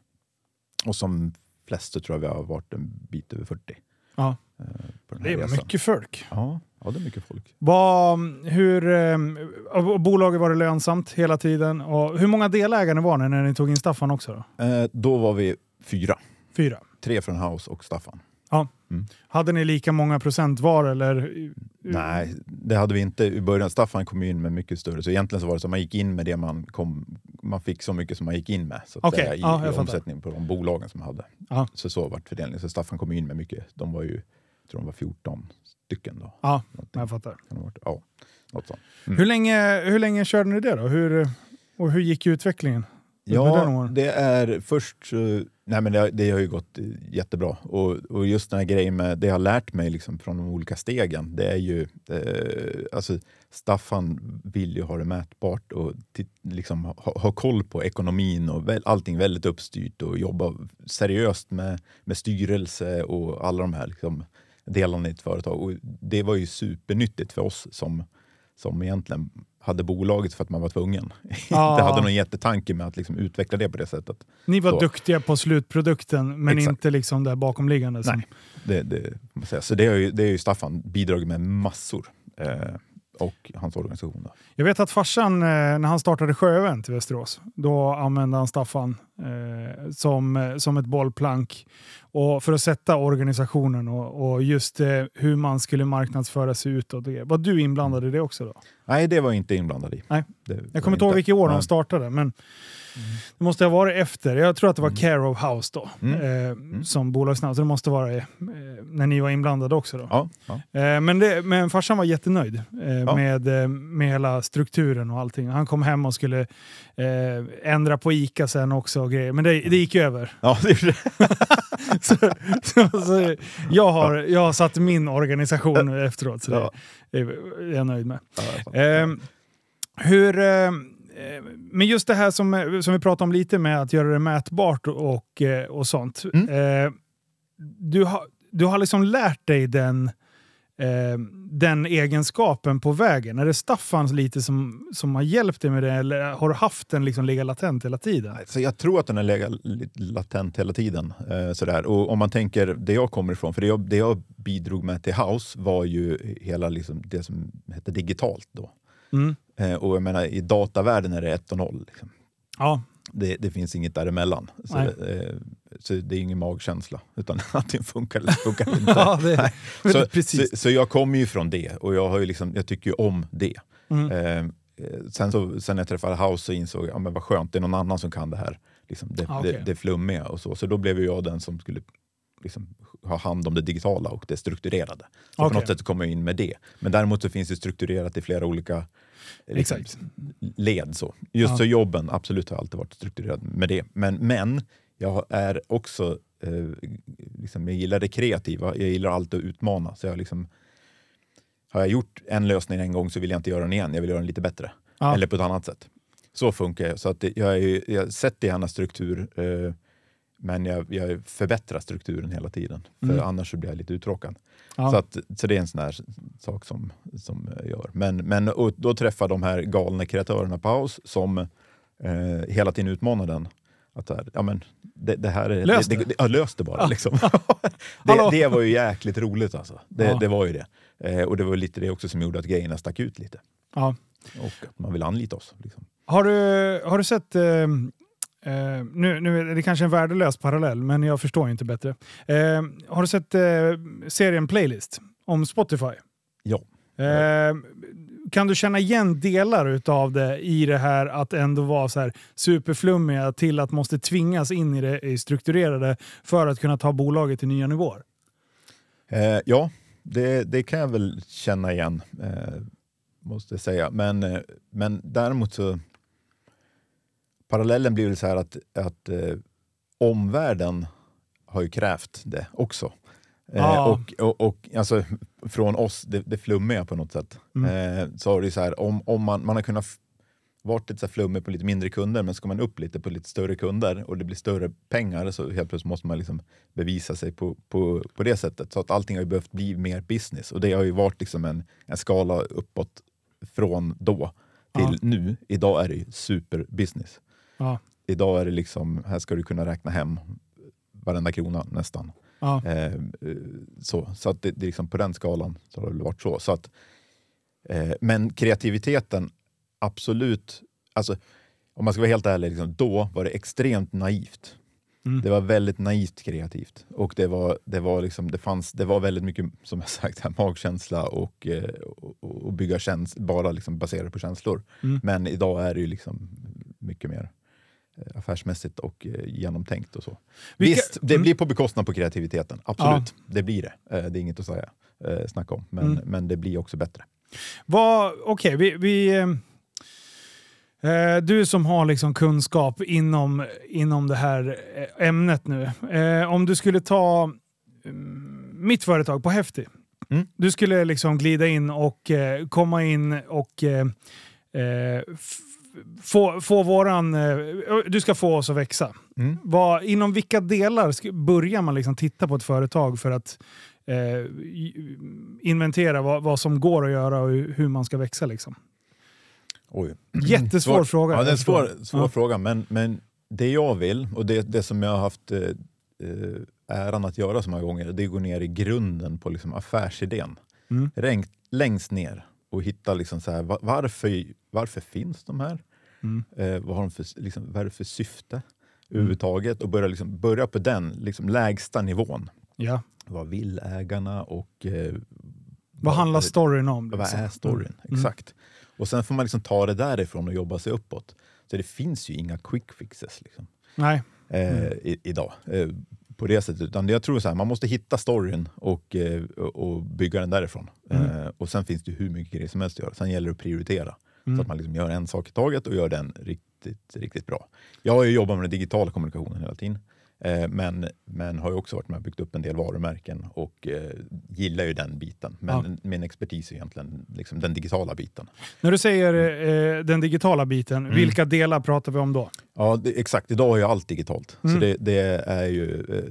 Och som flest så tror jag vi har varit en bit över 40. Ja. eh, Det är resan. mycket folk. Ja, ja, det är mycket folk. Vad, hur, eh, bolaget var det lönsamt hela tiden? Och hur många delägare var ni när ni tog in Staffan också? Då? Eh, då var vi fyra. Fyra. Tre från House och Staffan. Hade ni lika många procent var eller? Nej, det hade vi inte i början. Staffan kom in med mycket större, så egentligen så var det så att man gick in med det man kom, man fick så mycket som man gick in med så att Okej, säga, i, ja, i omsättning på de bolagen som man hade. Ja. Så så vart fördelningen. Så Staffan kom in med mycket. De var ju, jag tror de var 14 stycken då. Ja, Någonting. jag fattar. Kan det ha varit. Ja, något sånt. Hur, länge, hur länge körde ni det då? Hur, och hur gick utvecklingen? Ja, det är först... Nej men det, det har ju gått eh, jättebra. Och, och just den här grejen med det jag har lärt mig liksom från de olika stegen, det är ju... Eh, alltså Staffan vill ju ha det mätbart och liksom ha, ha koll på ekonomin och väl, allting väldigt uppstyrt och jobba seriöst med, med styrelse och alla de här liksom, delarna i ett företag. Och det var ju supernyttigt för oss som, som egentligen hade bolaget för att man var tvungen. Ja. Inte hade någon jättetanke med att liksom utveckla det på det sättet. Ni var Så. duktiga på slutprodukten men Exakt. inte liksom det bakomliggande. Som, Nej. Det, det, man säga. Så det har ju, det är ju Staffan bidragit med massor. Eh, och hans organisation. Då. Jag vet att farsan, eh, när han startade Sjöevent i Västerås, då använde han Staffan eh, som, eh, som ett bollplank och för att sätta organisationen och, och just eh, hur man skulle marknadsföra sig utåt. Det. Var du inblandad i det också? då? Nej, det var jag inte inblandad i. Nej. Det Jag kommer inte ihåg vilket år de startade, men det måste ha varit efter. Jag tror att det var Mm. Care of House då, Mm. eh, som bolagsnamn. Så det måste vara eh, när ni var inblandade också. Då. Ja, ja. Eh, Men, det, men farsan var jättenöjd eh, Ja. med, eh, med hela strukturen och allting. Han kom hem och skulle eh, ändra på ICA sen också. Och grejer. Men det, det gick ju över. ja det är det. så, så, så, jag, har, jag har satt min organisation nu efteråt, så Ja. det är jag nöjd med. Ja. Eh, hur, eh, men just det här som, som vi pratade om lite med att göra det mätbart och, eh, och sånt. Mm. Eh, du, har, du har liksom lärt dig den, eh, den egenskapen på vägen. Är det Staffan lite som, som har hjälpt dig med det eller har du haft den liksom ligga latent hela tiden? Så jag tror att den har legat latent hela tiden. Eh, sådär. Och om man tänker det jag kommer ifrån, för det jag, det jag bidrog med till House var ju hela liksom, det som hette digitalt då. Mm. Eh, och jag menar, i datavärlden är det 1 och 0. Liksom. Ja, Det, det finns inget däremellan. Så, eh, så det är ingen magkänsla, utan antingen funkar eller funkar inte. ja det, så, precis. Så, så jag kommer ju från det och jag, har ju liksom, jag tycker ju om det. Mm. Eh, eh, sen, så, sen när jag träffade House så insåg jag, ja, men vad skönt, det är någon annan som kan det här. Liksom, det, Ah, okej. det, det flummiga och så. Så då blev jag den som skulle liksom, ha hand om det digitala och det strukturerade. Så Okej. på något sätt kom jag in med det. Men däremot så finns det strukturerat i flera olika liksom, Exakt. led. Så. Just Ja. så jobben, absolut har jag alltid varit strukturerad med det. Men, men jag är också, eh, liksom, jag gillar det kreativa, jag gillar alltid att utmana. Så jag liksom, har jag gjort en lösning en gång så vill jag inte göra den igen, jag vill göra den lite bättre. Ja. Eller på ett annat sätt. Så funkar jag. Så att jag, är, jag sätter gärna struktur, eh, men jag, jag förbättrar strukturen hela tiden. För Mm. annars så blir jag lite uttråkad. Ja. Så, att, så det är en sån här sak som, som jag gör. Men, men då träffar de här galna kreatörerna på House som eh, hela tiden utmanar den. Att här, ja, men det, det här är, Lös det. det. Det, ja, lös det bara. Ja. Liksom. Det, var ju jäkligt roligt alltså. Det, var ju det. Eh, och det var lite det också som gjorde att grejerna stack ut lite. Ja. Och att man vill anlita oss. Liksom. Har du, har du sett, eh, eh, nu, nu är det kanske en värdelös parallell, men jag förstår inte bättre. Eh, har du sett eh, serien Playlist om Spotify? Ja. Kan du känna igen delar av det i det här att ändå vara så här superflummiga till att måste tvingas in i det i strukturerade för att kunna ta bolaget till nya nivåer? Ja, det, det kan jag väl känna igen, måste jag säga. Men, men däremot så parallellen blir väl så här att, att eh, omvärlden har ju krävt det också. Eh, Ja. och, och, och alltså, från oss, det, det flummiga på något sätt. Mm. Eh, så har det så här, om, om man, man har kunnat varit lite så här flummig på lite mindre kunder, men ska man upp lite på lite större kunder och det blir större pengar så helt plötsligt måste man liksom bevisa sig på, på, på det sättet. Så att allting har ju behövt bli mer business och det har ju varit liksom en, en skala uppåt från då till Ja. nu. Idag är det ju superbusiness. Ja. Idag är det liksom, här ska du kunna räkna hem varenda krona nästan. Ja. Eh, eh, så så att det, det är liksom på den skalan så har det varit så. så att, eh, men kreativiteten, absolut. Alltså, om man ska vara helt ärlig, liksom, då var det extremt naivt. Mm. Det var väldigt naivt kreativt. Och det var, det var, liksom, det fanns, det var väldigt mycket, som jag sagt, här, magkänsla och, eh, och, och bygga käns bara liksom baserat på känslor. Mm. Men idag är det ju liksom mycket mer affärsmässigt och eh, genomtänkt och så. Vilka- Visst, det Mm. blir på bekostnad på kreativiteten. Absolut, det blir det. Eh, Det är inget att säga, eh, snacka om. Men, Mm. men det blir också bättre. Okej, vi... vi eh, eh, du som har liksom kunskap inom, inom det här eh, ämnet nu. Eh, om du skulle ta mm, mitt företag på Häftig. Mm. Du skulle liksom glida in och eh, komma in och eh, eh, få, få våran... Eh, du ska få oss att växa. Mm. Vad, inom vilka delar börjar man liksom titta på ett företag för att eh, inventera vad, vad som går att göra och hur man ska växa? Liksom? Oj. Jättesvår Svår- fråga. Ja, det är en svår, svår Ja. fråga, men, men det jag vill och det, det som jag har haft eh, eh, äran att göra så många gånger, det är att gå ner i grunden på liksom affärsidén. Mm. Ränk, längst ner och hitta liksom så här, va- varför, varför finns de här? Mm. Eh, vad, har de för, liksom, vad är det för syfte överhuvudtaget? Och börja, liksom, börja på den liksom, lägsta nivån. Ja. Vad vill ägarna och eh, Vad handlar storyn om? vad liksom? är storyn? Mm. Exakt. Och sen får man liksom ta det därifrån och jobba sig uppåt. Så det finns ju inga quick fixes liksom, Nej. eh, i, idag. Eh, på det sättet. Utan jag tror så här, man måste hitta storyn och, eh, och bygga den därifrån. Mm. Eh, och sen finns det hur mycket grejer som helst att göra. Sen gäller det att prioritera. Mm. Så att man liksom gör en sak i taget och gör den riktigt, riktigt bra. Jag har ju jobbat med den digitala kommunikationen hela tiden. Eh, men, men har ju också varit med och byggt upp en del varumärken och eh, gillar ju den biten. Men min expertis är egentligen liksom den digitala biten. När du säger eh, den digitala biten, Mm. vilka delar pratar vi om då? Ja, det, exakt. Idag är ju allt digitalt. Mm. Så det, det är ju... eh,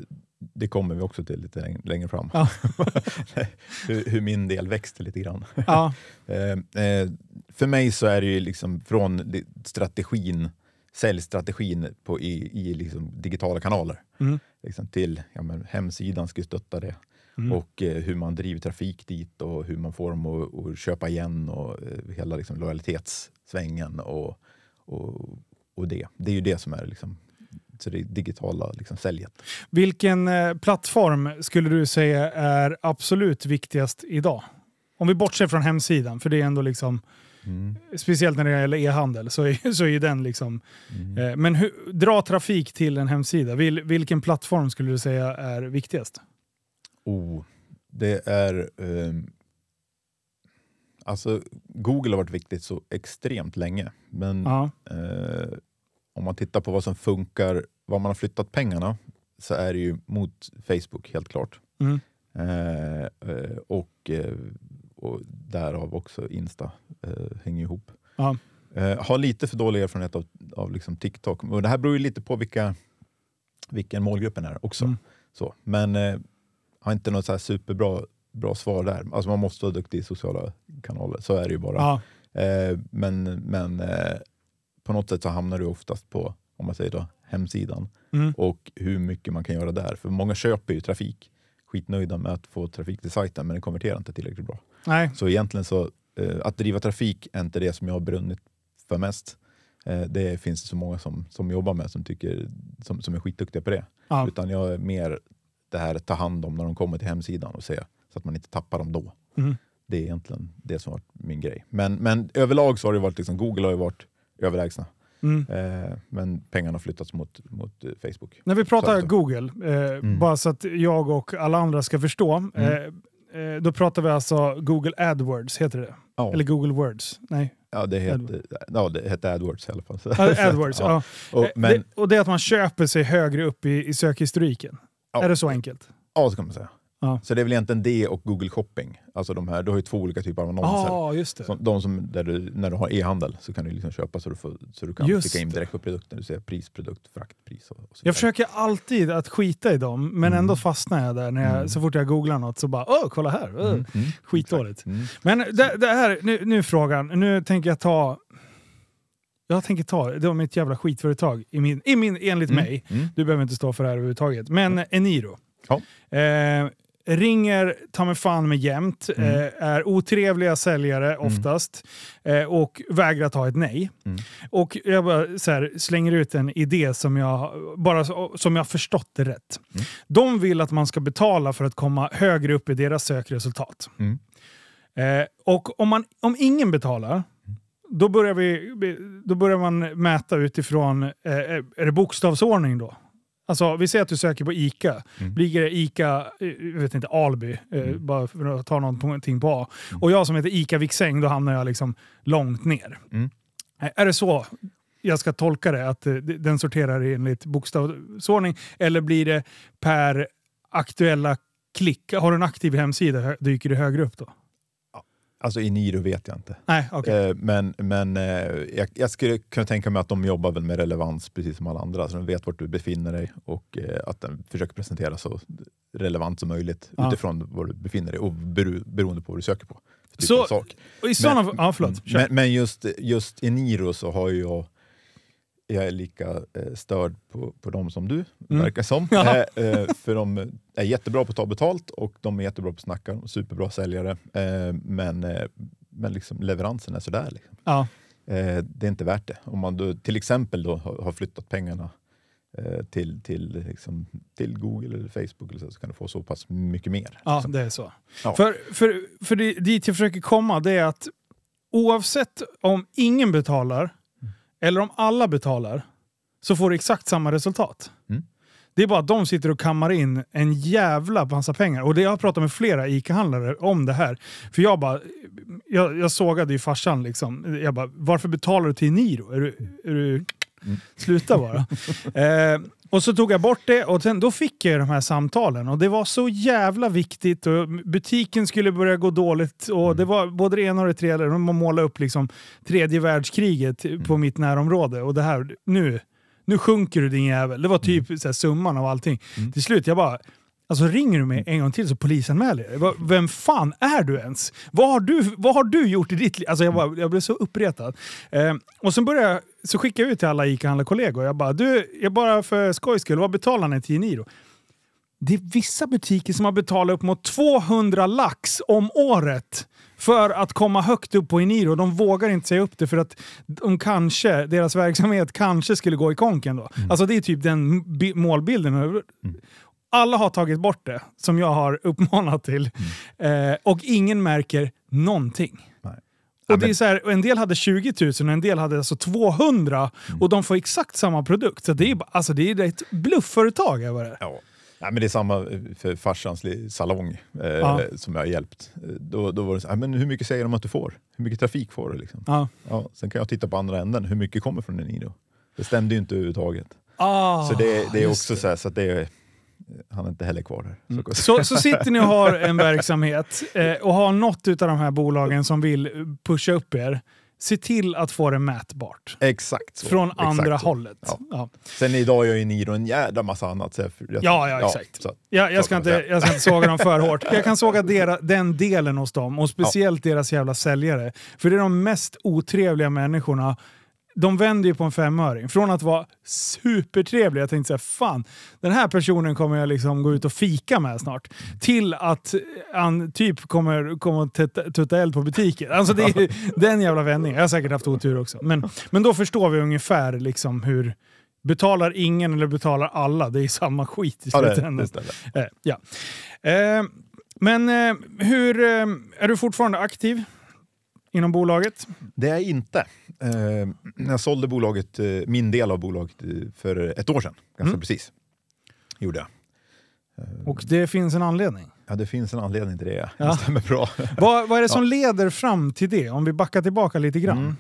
Det kommer vi också till lite läng- längre fram. Ja. hur, hur min del växte lite grann. Ja. Eh, eh, för mig så är det ju liksom från strategin, säljstrategin på, i, i liksom digitala kanaler Mm. liksom till ja, men hemsidan ska stötta det. Mm. Och eh, hur man driver trafik dit och hur man får dem att, att köpa igen och eh, hela liksom, lojalitetssvängen och, och, och det. Det är ju det som är liksom, så det digitala liksom, säljet. Vilken eh, plattform skulle du säga är absolut viktigast idag? Om vi bortser från hemsidan, för det är ändå liksom, Mm. speciellt när det gäller e-handel, så är, så är den liksom... Eh, men hur, dra trafik till en hemsida. Vil, vilken plattform skulle du säga är viktigast? Oh, det är... ehm, alltså, Google har varit viktigt så extremt länge. Men Ja. eh, om man tittar på vad som funkar, var man har flyttat pengarna, så är det ju mot Facebook helt klart. Mm. Eh, eh, och, eh, och därav också Insta eh, hänger ihop. Eh, har lite för dålig erfarenhet av, av liksom TikTok. Och det här beror ju lite på vilka, vilken målgruppen är också. Mm. Så, men eh, har inte något så superbra bra svar där. Alltså man måste vara duktig i sociala kanaler, så är det ju bara. Eh, men men eh, på något sätt så hamnar du oftast på, om man säger då, hemsidan Mm. och hur mycket man kan göra där. För många köper ju trafik, skitnöjda med att få trafik till sajten, men den konverterar inte tillräckligt bra. Nej. Så egentligen så, eh, att driva trafik är inte det som jag har brunnit för mest. Eh, det finns så många som, som jobbar med som, tycker, som, som är skitduktiga på det. Ja. Utan jag är mer det här att ta hand om när de kommer till hemsidan och se så att man inte tappar dem då. Mm. Det är egentligen det som har varit min grej. Men, men överlag så har det varit liksom, Google har ju varit överlägsna. Mm. Eh, men pengarna har flyttats mot, mot eh, Facebook. När vi pratar Google, eh, Mm. bara så att jag och alla andra ska förstå. Eh, eh, då pratar vi alltså Google AdWords, heter det? Ja. Eller Google Words? Nej, Ja, det hette, ja, det hette AdWords i alla fall. Ja, AdWords. ja. Och, Eh, men, det, och det är att man köper sig högre upp i, i sökhistoriken. Är det så enkelt? ja, så kan man säga. Ja. Så det är väl egentligen det och Google Shopping. Alltså de här, du har ju två olika typer av annonser. ah, just det. Som, de som, där du, när du har e-handel så kan du liksom köpa så du, får, så du kan Just klicka in direkt på produkten. Du ser pris, produkt, fraktpris och, och så Jag försöker alltid att skita i dem, men Mm. ändå fastnar jag där. När jag, Mm. Så fort jag googlar något så bara åh, kolla här. Åh, Mm, mm, Skitdåligt. Mm. Men det, det här, nu, nu frågan, nu tänker jag ta... Jag tänker ta, det var mitt jävla skitföretag, i min, i min, enligt Mm, mig. mm. Du behöver inte stå för det här överhuvudtaget. Men Eniro. Ja. Eh, ringer ta mig fan med jämt, Mm. eh, är otrevliga säljare oftast eh, och vägrar ta ett nej. Mm. Och jag bara så här, slänger ut en idé som jag, bara, som jag förstått det rätt. Mm. De vill att man ska betala för att komma högre upp i deras sökresultat. Mm. Eh, och om, man, om ingen betalar, då börjar, vi, då börjar man mäta utifrån, eh, är det bokstavsordning då? Alltså, vi säger att du söker på ICA. Mm. Ligger det ICA, eh, jag vet inte, Alby, eh, Mm. bara för att ta någonting på A. Och jag som heter ICA Viksäng, då hamnar jag liksom långt ner. Mm. Eh, Är det så jag ska tolka det? Att den sorterar enligt bokstavsordning? Eller blir det per aktuella klick? Har du en aktiv hemsida dyker det högre upp då? Alltså i Niro vet jag inte. Nej, okej. Eh, men men eh, jag, jag skulle kunna tänka mig att de jobbar väl med relevans precis som alla andra. Så de vet vart du befinner dig och eh, att den försöker presentera så relevant som möjligt Ja. utifrån var du befinner dig och bero, beroende på vad du söker på. Typ Så- sak. I sådana... men- ja, förlåt. Kör. Men, men just, just i Niro så har jag jag är lika eh, störd på, på dem som du, Mm. verkar som. Ja. Eh, eh, för de är jättebra på att ta betalt och de är jättebra på att snacka, och superbra säljare. Men men liksom leveransen är sådär. Liksom. ja. Det är inte värt det. Om man då, till exempel då har, flyttat pengarna till, till, liksom, till Google eller Facebook eller så, så kan du få så pass mycket mer. Ja, liksom. det är så. Ja. För, för, för det, dit jag försöker komma, det är att oavsett om ingen betalar eller om alla betalar så får du exakt samma resultat. Mm. Det är bara att de sitter och kammar in en jävla massa pengar. Och det jag har pratat med flera ICA-handlare om det här. För jag bara, jag, jag sågade ju farsan liksom. Jag bara, varför betalar du till Niro? Är du, är du, Sluta bara. eh, och så tog jag bort det och sen, då fick jag de här samtalen. Och det var så jävla viktigt. Och butiken skulle börja gå dåligt. Och det var både det ena och det tredje. De målade upp liksom tredje världskriget på mitt närområde. Och det här, nu, nu sjunker du din jävel. Det var typ så här, summan av allting. Till slut, jag bara... Alltså ringer du mig en gång till så polisanmäler jag Vem fan är du ens? Vad har du, vad har du gjort i ditt liv? Alltså jag, bara, jag blev så uppretad. Eh, och sen började jag, så skickade jag ut till alla ICA-handlarkollegor. Jag bara, du, jag bara för skojs skull, vad betalar ni till Eniro? Det är vissa butiker som har betalat upp mot 200 lax om året för att komma högt upp på Eniro. De vågar inte säga upp det för att de kanske, deras verksamhet kanske skulle gå i konken då. Alltså det är typ den bi- målbilden. Alla har tagit bort det, som jag har uppmanat till. Eh, och ingen märker någonting. Nej. Och det är så här, en del hade 20 000 och en del hade alltså 200 och de får exakt samma produkt. Så det är, bara- alltså det är ett bluffföretag. är det. Ja. Nej, men det är samma för farsans salong eh, Ja. som jag har hjälpt. Eh, Då, då var det så här, men hur mycket säger de att du får? Hur mycket trafik får du? Liksom? Ja. Ja, sen kan jag titta på andra änden, hur mycket kommer från Eniro? Det stämde ju inte överhuvudtaget. Ah, så det, det är också det. så, här, så att det är, han är inte heller kvar där. Så, Så, så sitter ni och har en verksamhet eh, och har något av de här bolagen som vill pusha upp er. Se till att få det mätbart. Exakt så. Från Exakt andra så. hållet. Ja. Ja. Sen idag gör ju Niro en jädra massa annat. Så jag, jag, Ja, ja, exakt. Ja, jag, ska Så kan inte, jag ska inte såga dem för hårt. Jag kan såga dera, den delen hos dem och speciellt deras jävla säljare. För det är de mest otrevliga människorna. De vänder ju på en femöring. Från att vara supertrevliga, jag tänkte säga fan, den här personen kommer jag liksom gå ut och fika med snart. Till att han typ kommer, kommer att tutta- eld på butiken. Alltså det är den jävla vändningen. Jag har säkert haft otur också. Men, men då förstår vi ungefär liksom hur Betalar ingen eller betalar alla, det är samma skit i Ja, det, slutändan. det stämmer. Eh, ja. Eh, men eh, hur, eh, är du fortfarande aktiv inom bolaget? Det är jag inte. Eh, jag sålde bolaget, eh, min del av bolaget eh, för ett år sedan, ganska Mm. precis. Gjorde jag. Och det finns en anledning. Ja, det finns en anledning till det. Ja. Det stämmer bra. Vad, vad är det som leder fram till det? Om vi backar tillbaka lite grann. Mm.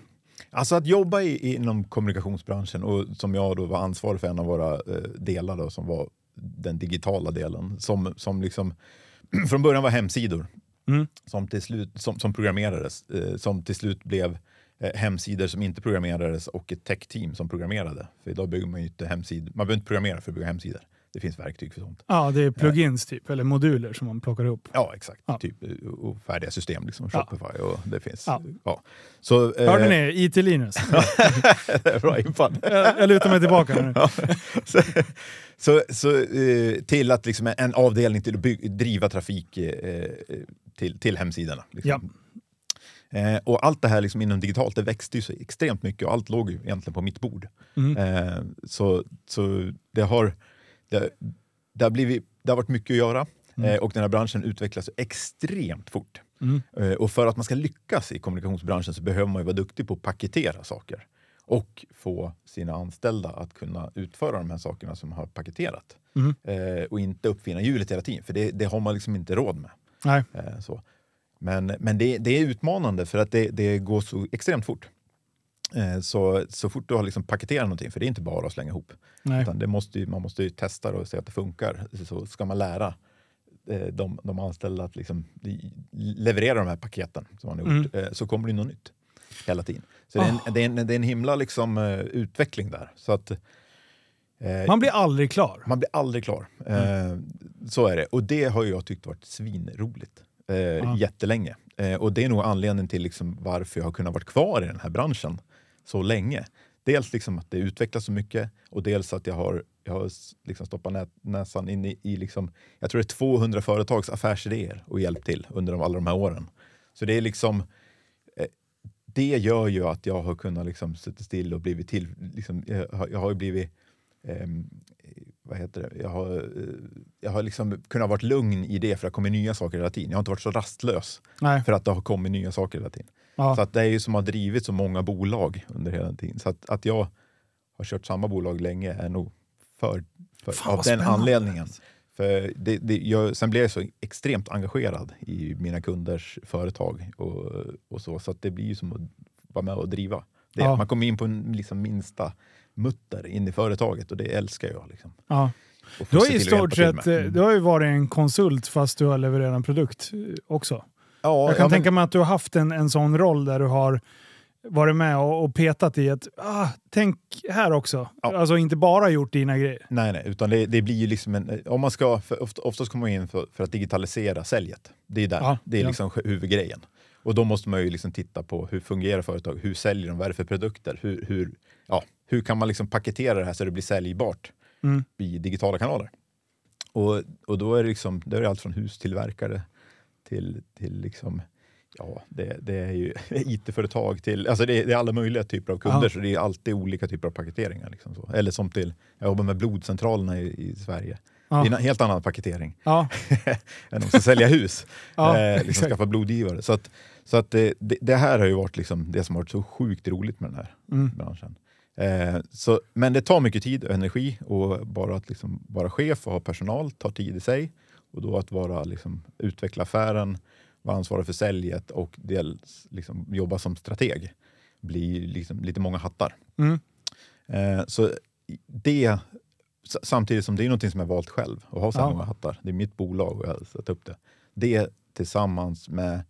Alltså att jobba i, inom kommunikationsbranschen och som jag då var ansvarig för en av våra eh, delar då, som var den digitala delen som, som liksom från början var hemsidor Mm. som, till slut, som, som programmerades eh, som till slut blev eh, hemsidor som inte programmerades och ett tech-team som programmerade. För idag bygger man ju inte hemsidor. Man behöver inte programmera för att bygga hemsidor. Det finns verktyg för sånt. Ja, det är plugins typ, eller moduler som man plockar ihop. Ja, exakt. Ja. Typ, eh, och färdiga system, liksom Ja. Shopify och det finns. Ja. Ja. Så, eh, Hörde ni? IT-Linus. bra infall. jag, jag lutar mig tillbaka nu. Ja. så, så, så, eh, till att liksom en avdelning till att by- driva trafik eh, till, till hemsidorna. Liksom. Eh, och allt det här liksom inom digitalt, det växte ju så extremt mycket och allt låg ju egentligen på mitt bord. Mm. Eh, så, så det har, det, det, har blivit, det har varit mycket att göra Mm. eh, och den här branschen utvecklas extremt fort. Mm. Eh, och för att man ska lyckas i kommunikationsbranschen så behöver man vara duktig på att paketera saker och få sina anställda att kunna utföra de här sakerna som har paketerat. Mm. Eh, och inte uppfinna hjulet hela tiden, för det, det har man liksom inte råd med. Eh, så. Men, men det, det är utmanande för att det, det går så extremt fort. Eh, så, så fort du har liksom paketerat någonting, för det är inte bara att slänga ihop, det måste man måste ju testa och se att det funkar. Så ska man lära eh, de, de anställda att liksom li- leverera de här paketen som man har gjort, eh, så kommer det något nytt hela tiden. Så det, är en, det, är en, det är en himla liksom, utveckling där. Så att, eh, Man blir aldrig klar. man blir aldrig klar. Eh, så är det. Och det har jag tyckt varit svinroligt. Eh, Ja. Jättelänge. Eh, och det är nog anledningen till liksom varför jag har kunnat vara kvar i den här branschen så länge. Dels liksom att det utvecklas så mycket och dels att jag har, jag har liksom stoppat nä, näsan in i, i liksom, jag tror det är 200 företags affärsidéer och hjälpt till under de, alla de här åren. Så det är liksom eh, det gör ju att jag har kunnat liksom sitta still och blivit till. Liksom, jag, har, jag har ju blivit ehm, vad heter det? Jag har, eh, jag har liksom kunnat vara lugn i det för att det kommer nya saker hela tiden. Jag har inte varit så rastlös Nej. för att det har kommit nya saker hela tiden. Ja. Så att det är ju som har drivit så många bolag under hela tiden. Så att, att jag har kört samma bolag länge är nog för, för Fan, av den spännande. anledningen. För det, det, jag, sen blev jag så extremt engagerad i mina kunders företag och, och så, så att det blir ju som att vara med och driva. Det, Ja. Man kommer in på en liksom minsta mutter in i företaget och det älskar jag. Liksom. Ja. Du har i stort sett Mm. du har ju varit en konsult fast du har levererat en produkt också. Ja, Jag kan ja, tänka mig att du har haft en, en sån roll där du har varit med och, och petat i att ah, tänk här också. Ja. Alltså inte bara gjort dina grejer. Nej, nej, utan det, det blir ju liksom en, om man ska, för oftast kommer man in för, för att digitalisera säljet. Det är där, Ja, det är ja. liksom huvudgrejen. Och då måste man ju liksom titta på hur fungerar företag, hur säljer de, vad är det för produkter, hur, hur, ja, hur kan man liksom paketera det här så det blir säljbart Mm. i digitala kanaler. Och, och då är det, liksom, det är allt från hustillverkare till, till liksom, ja, det, det är ju IT-företag till, alltså det det är alla möjliga typer av kunder Ja. så det är alltid olika typer av paketeringar. Liksom så. Eller som till, jag jobbar med blodcentralerna i, i Sverige. Ja. Det är en helt annan paketering Ja. än de som säljer hus. Ja, eh, liksom skaffa blodgivare. Så, att, så att det, det, det här har ju varit liksom det som har varit så sjukt roligt med den här Mm. branschen. Eh, så, men det tar mycket tid och energi och bara att liksom vara chef och ha personal tar tid i sig. Och då att vara, liksom, utveckla affären, vara ansvarig för säljet och dels liksom, jobba som strateg blir liksom lite många hattar. Mm. Eh, så det, samtidigt som det är något som jag valt själv, att ha så Ja. många hattar. Det är mitt bolag och jag har satt upp det. Det tillsammans med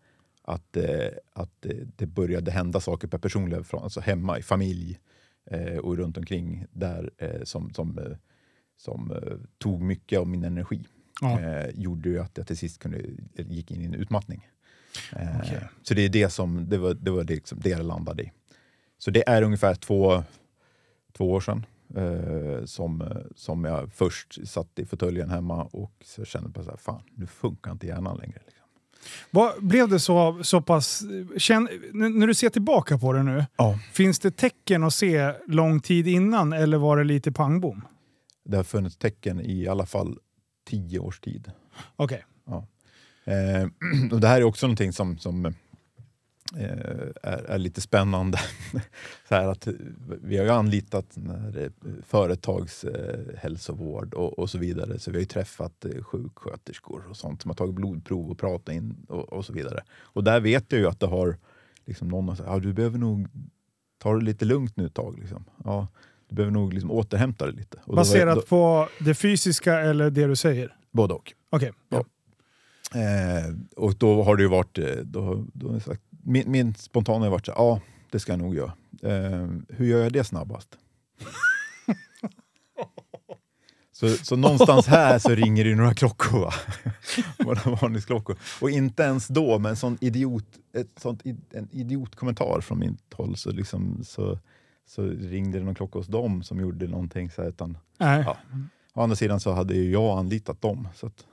att, eh, att eh, det började hända saker på personliga front, alltså hemma i familj eh, och runt omkring där eh, som, som, som tog mycket av min energi. Ja. Eh, gjorde ju att jag till sist kunde, gick in i en utmattning. Eh, Okej. Så det är det som det var, det, var liksom, det jag landade i. Så det är ungefär två, två år sedan eh, som, som jag först satt i fåtöljen hemma och så kände bara så här, fan nu funkar inte hjärnan längre. Liksom. Vad, blev det så, så pass... Känn, när du ser tillbaka på det nu, Ja. finns det tecken att se lång tid innan eller var det lite pangbom? Det har funnits tecken i alla fall tio års tid. Okej. Eh, och det här är också någonting som, som eh, är, är lite spännande. så här att vi har ju anlitat när, eh, företagshälsovård och, och så vidare. Så vi har ju träffat eh, sjuksköterskor och sånt som har tagit blodprov och pratat in och, och så vidare. Och där vet jag ju att det har liksom någon har sagt ja, du behöver nog ta det lite lugnt nu ett tag. Liksom. Ja, du behöver nog liksom återhämta dig lite. Och då Baserat då, på det fysiska eller det du säger? Både och. Okej. Ja. Eh, och då har det ju varit, eh, då, då sagt, min, min spontana har varit så ja det ska jag nog göra. Eh, hur gör jag det snabbast? så, så någonstans här så ringer det några klockor. Va? Våra varningsklockor. Och inte ens då, med en sån idiot, ett sånt, i- en idiotkommentar från mitt håll så, liksom, så, så ringde det någon klocka hos dem som gjorde någonting. Så här, utan, Nej. Ja. å andra sidan så hade ju jag anlitat dem. Så att,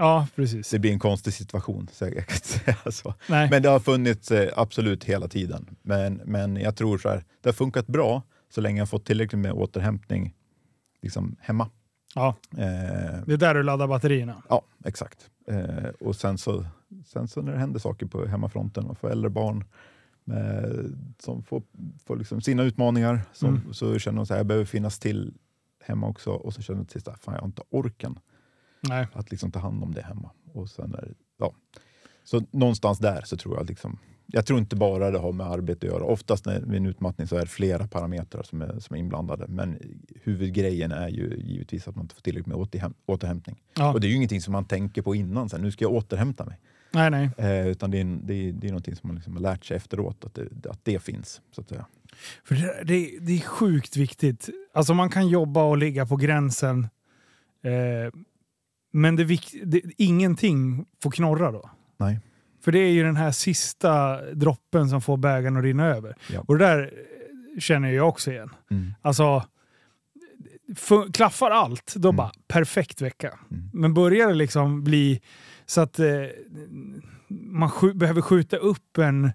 Ja, precis. det blir en konstig situation. Så jag kan säga så. Nej. Men det har funnits eh, absolut hela tiden. Men, men jag tror så här, det har funkat bra så länge jag fått tillräckligt med återhämtning liksom hemma. Ja, Eh, det är där du laddar batterierna. ja, exakt. Eh, och sen så, sen så när det händer saker på hemmafronten, man får äldre barn som får, får liksom sina utmaningar, som, Mm. så känner man att jag behöver finnas till hemma också. Och så känner jag till att fan, jag har inte orken Nej. att liksom ta hand om det hemma. Och sen är, ja. Så någonstans där så tror jag liksom, jag tror inte bara det har med arbete att göra. Oftast när, vid en utmattning så är det flera parametrar som är, som är inblandade. Men huvudgrejen är ju givetvis att man inte får tillräckligt med återhäm, återhämtning. Ja. Och det är ju ingenting som man tänker på innan, så här, nu ska jag återhämta mig. Nej, nej. Eh, utan det är, en- det, är, det är någonting som man liksom har lärt sig efteråt, att det, att det finns. Så att säga. För det, det, det är sjukt viktigt. Alltså man kan jobba och ligga på gränsen. Eh, men det, vik- det, ingenting får knorra då. Nej. För det är ju den här sista droppen som får bägaren att rinna över. Ja. Och det där eh, känner jag också igen. Mm. Alltså, klaffar allt, då Mm. bara perfekt vecka. Mm. Men börjar det liksom bli så att eh, man skj- behöver skjuta upp en,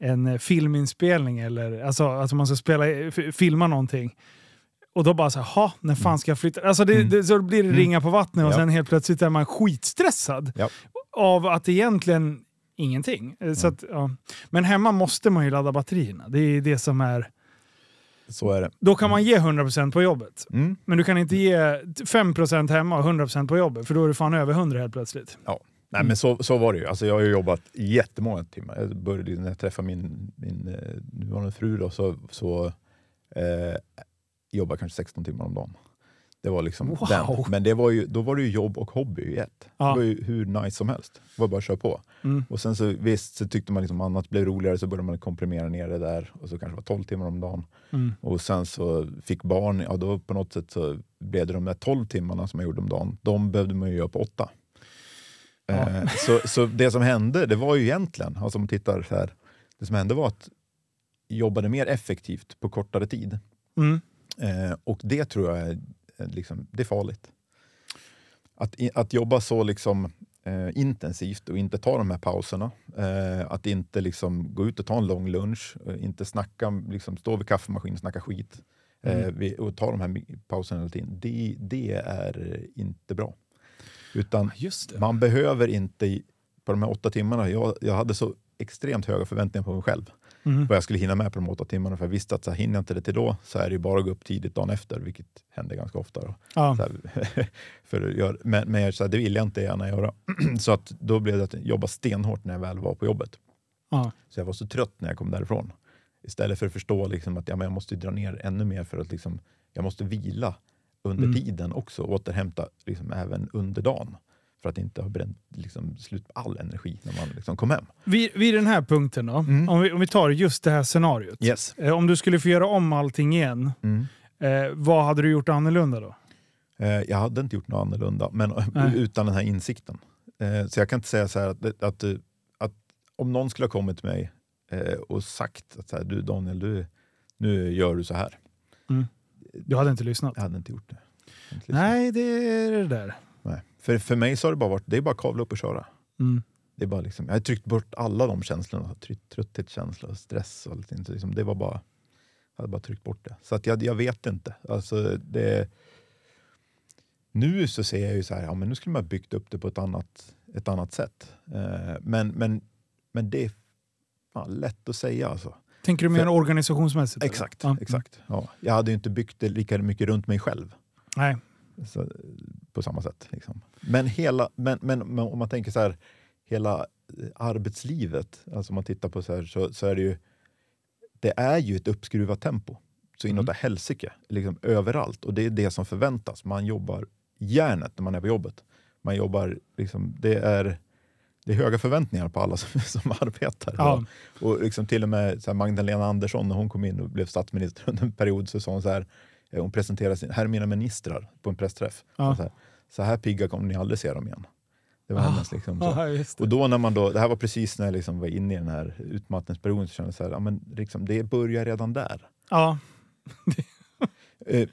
en filminspelning eller alltså, alltså man ska spela, filma någonting. Och då bara så här, "Ha, när fan ska jag flytta? Alltså det, Mm. det, så blir det Mm. ringa på vattnet och Ja. sen helt plötsligt är man skitstressad Ja. av att egentligen ingenting. Eh, Så att, ja. Men hemma måste man ju ladda batterierna. Det är det som är... Så är det. Då kan man ge 100% på jobbet. Mm. Men du kan inte ge 5% hemma och 100% på jobbet, för då är du fan över 100 helt plötsligt. Nej, men så, så var det ju. Alltså, jag har ju jobbat jättemånga timmar. Jag började, när jag träffade min, min eh, nuvarande fru då, så, så eh, jobbade jag kanske 16 timmar om dagen. Det var liksom Wow. den. Men det var ju, då var det ju jobb och hobby i ett. Ja. Det var ju hur nice som helst. Det var bara att köra på. Mm. Och sen så visst så tyckte man liksom annat blev roligare så började man komprimera ner det där och så kanske det var 12 timmar om dagen. Mm. Och sen så fick barn, ja då på något sätt så blev det de där 12 timmarna som jag gjorde om dagen, de behövde man ju göra på åtta. Ja. Eh, så, så det som hände, det var ju egentligen, alltså om man tittar så här, det som hände var att jag jobbade mer effektivt på kortare tid. Mm. Eh, och det tror jag liksom, det är farligt. Att, att jobba så liksom, eh, intensivt och inte ta de här pauserna. Eh, att inte liksom gå ut och ta en lång lunch, eh, inte snacka, liksom, stå vid kaffemaskinen och snacka skit. Eh, Mm. vi, och ta de här pauserna hela tiden. Det, det är eh, inte bra. Utan man behöver inte, på de här åtta timmarna, jag, jag hade så extremt höga förväntningar på mig själv Mm. vad jag skulle hinna med på de åtta timmarna. För jag visste att så här, hinner jag inte det till då så är det bara att gå upp tidigt dagen efter, vilket händer ganska ofta. Då. Ja. Här, för att göra, men men jag, så här, det vill jag inte gärna göra. så att då blev det att jobba stenhårt när jag väl var på jobbet. Ja. Så jag var så trött när jag kom därifrån. Istället för att förstå liksom, att ja, men jag måste dra ner ännu mer för att liksom, jag måste vila under Mm. tiden också och återhämta liksom, även under dagen. För att inte ha bränt liksom, slut på all energi när man liksom, kom hem. Vid, vid den här punkten då, Mm. om, vi, om vi tar just det här scenariot. Yes. Eh, om du skulle få göra om allting igen, Mm. eh, vad hade du gjort annorlunda då? Eh, jag hade inte gjort något annorlunda, men Nej. utan den här insikten. Eh, så jag kan inte säga så här att, att, att, att om någon skulle ha kommit till mig eh, och sagt att så här, du Daniel, du, nu gör du så här. Du hade inte lyssnat? Jag hade inte gjort det. Inte. Nej, det är det där. Nej. För, för mig så har det bara varit, det är bara kavla upp och köra. Mm. Det är bara liksom, jag har tryckt bort alla de känslorna, trött- trötthetskänsla, stress och allt. Liksom, det var bara, jag hade bara tryckt bort det. Så att jag, jag vet inte. Alltså, det, nu så ser jag ju så här, ja, men nu skulle man ha byggt upp det på ett annat, ett annat sätt. Eh, men, men, men det, fan, lätt att säga alltså. Tänker du mer För- organisationsmässigt? eller? Exakt, Ja. exakt. Ja. Jag hade ju inte byggt det lika mycket runt mig själv. Nej. Så, på samma sätt. Liksom. Men, hela, men, men, men om man tänker så här, hela eh, arbetslivet, alltså om man tittar på så här, så, så är det ju det är ju ett uppskruvat tempo. Så inåt Mm. helsike, liksom överallt. Och det är det som förväntas. Man jobbar järnet när man är på jobbet. Man jobbar, liksom, det, är, det är höga förväntningar på alla som, som arbetar. Ja. Och liksom till och med så här Magdalena Andersson, när hon kom in och blev statsminister under en period, så sa hon så här, hon presenterade sin, här är mina ministrar på en pressträff. Ja. Så, här, så här pigga kommer ni aldrig se dem igen. Det var Ah. hennes liksom, det. Och då när man då, det här var precis när jag liksom var inne i den här utmattningsperioden, så kände jag så här, ja, men liksom, det börjar redan där. Ja. Eh,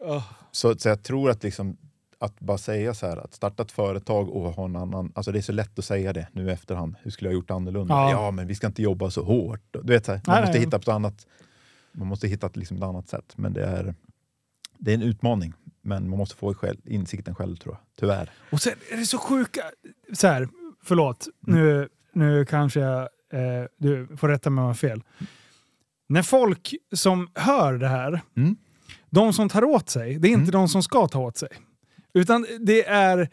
Ja. så, så jag tror att liksom, att bara säga så här, att starta ett företag och ha en annan, alltså det är så lätt att säga det nu i efterhand, hur skulle jag ha gjort annorlunda? Ja. Ja, men vi ska inte jobba så hårt. Du vet, så här, man Nej, måste nej. hitta på ett annat, man måste hitta liksom, ett annat sätt. Men det är, det är en utmaning, men man måste få själv, insikten själv tror jag, tyvärr. Och sen är det så sjuka... Så här, förlåt, Mm. nu, nu kanske jag... Eh, du får rätta mig om jag har fel. När folk som hör det här, Mm. de som tar åt sig, det är inte de som ska ta åt sig. Utan det är...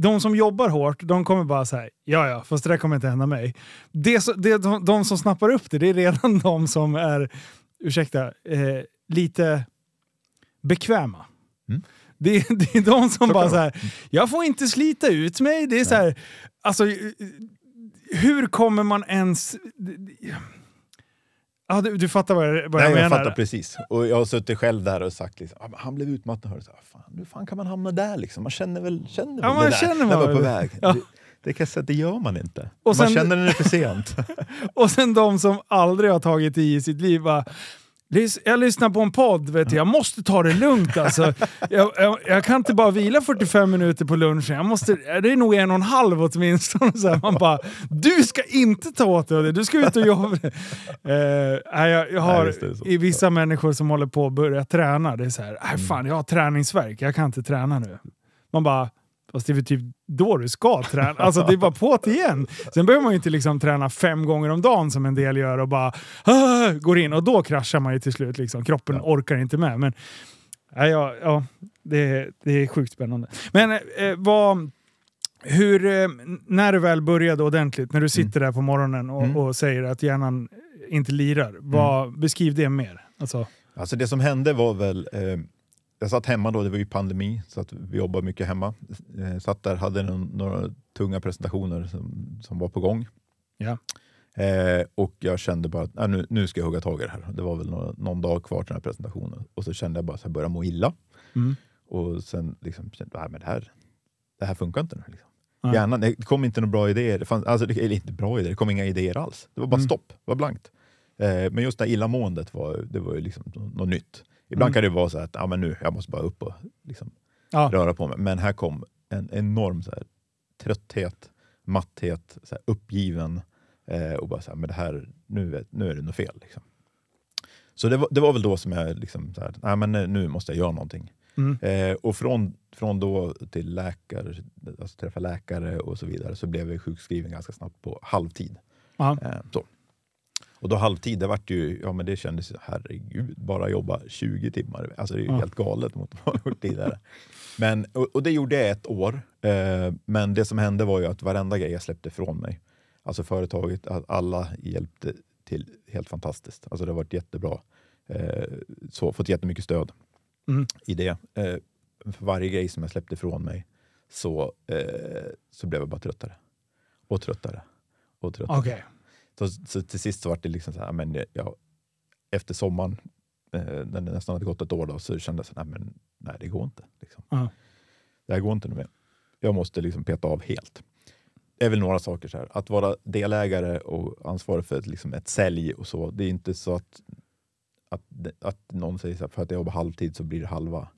De som jobbar hårt, de kommer bara säga ja ja, fast det där kommer inte hända mig. Det, det, de, de som snappar upp det, det är redan de som är, ursäkta, eh, lite bekväma. Mm. Det, är- det är de som Så bara kan så det här, jag får inte slita ut mig. Det är så här, alltså, hur kommer man ens... Ja, du, du fattar vad jag, vad Nej, jag jag menar. fattar precis. Och jag har suttit själv där och sagt liksom, ah, han blev utmattad. Och så, ah, fan, hur fan kan man hamna där liksom? Man känner väl, känner Ja, väl man det där känner när man man är på väg. Ja. Det, det kan jag säga, det gör man inte. Och sen- man känner när det är för sent. Och sen de som aldrig har tagit i i sitt liv bara, "Lys- jag lyssnar på en podd, vet du. jag måste ta det lugnt alltså. Jag, jag, jag kan inte bara vila 45 minuter på lunchen, jag måste, det är nog en och en halv åtminstone. Så här, man bara, du ska inte ta åt dig det, du ska ut och jobba. Nej, jag, jag har i vissa människor som håller på att börja träna, det är så här, nej fan jag har träningsverk, jag kan inte träna nu. Man bara, fast det är väl typ då du ska träna. Alltså det är bara på igen. Sen behöver man ju inte liksom träna fem gånger om dagen som en del gör och bara "Ah", går in och då kraschar man ju till slut. Liksom. Kroppen Ja. orkar inte med. Men ja, ja, det, det är sjukt spännande. Men eh, vad... Hur, eh, när du väl började ordentligt, när du sitter där på morgonen och, Mm. och säger att hjärnan inte lirar, vad, beskriv det mer. Alltså, Alltså det som hände var väl, eh, jag satt hemma då, det var ju pandemi, så att vi jobbade mycket hemma. Eh, satt där, hade någon, några tunga presentationer som, som var på gång. Ja. Eh, och jag kände bara att äh, nu, nu ska jag hugga tag i det här. Det var väl några, någon dag kvar till den här presentationen. Och så kände jag bara att jag började må illa. Mm. Och sen liksom, kände jag, "Nej, men det, här, det här funkar inte nu. Liksom. Nej. Hjärnan, det kom inte några bra idéer. Det fanns, alltså, det, eller inte bra idéer, det kom inga idéer alls. Det var bara Mm. stopp, det var blankt. Eh, men just det här illamåendet var, det var ju liksom nå- något nytt. Ibland Mm. kan det vara så att ja, men nu, jag måste bara upp och liksom, ja. röra på mig. Men här kom en enorm så här, trötthet, matthet, så här, uppgiven. Eh, och bara så här, men det här, nu, är- nu är det något fel. Liksom. Så det var, det var väl då som jag liksom, så här, nej, men eh, nu måste jag göra någonting. Mm. Eh, och från, från då till läkare, alltså träffa läkare och så vidare så blev jag sjukskriven ganska snabbt på halvtid. Eh, så. Och då halvtid, det vart ju, ja men det kändes, herregud, bara jobba 20 timmar. Alltså det är ju Ja. helt galet mot vad jag gjort tidigare. Men, och, och det gjorde jag ett år. Eh, men det som hände var ju att varenda grej jag släppte ifrån mig, alltså företaget, alla hjälpte till helt fantastiskt. Alltså det har varit jättebra. Eh, så, fått jättemycket stöd Mm. i det. Eh, för varje grej som jag släppte ifrån mig så, eh, så blev jag bara tröttare. Och tröttare. Och tröttare. Okej. Så, så till sist så var det liksom så här, men jag, efter sommaren, eh, när det nästan hade gått ett år, då, så kände jag så här, nej, men, nej det går inte. Liksom. Ja. Det här går inte nu mer. Jag måste liksom peta av helt. Det är väl några saker. Så här. Att vara delägare och ansvarig för ett, liksom ett sälj och så. Det är inte så att, att, att någon säger så här, för att jag jobbar halvtid så blir det halva,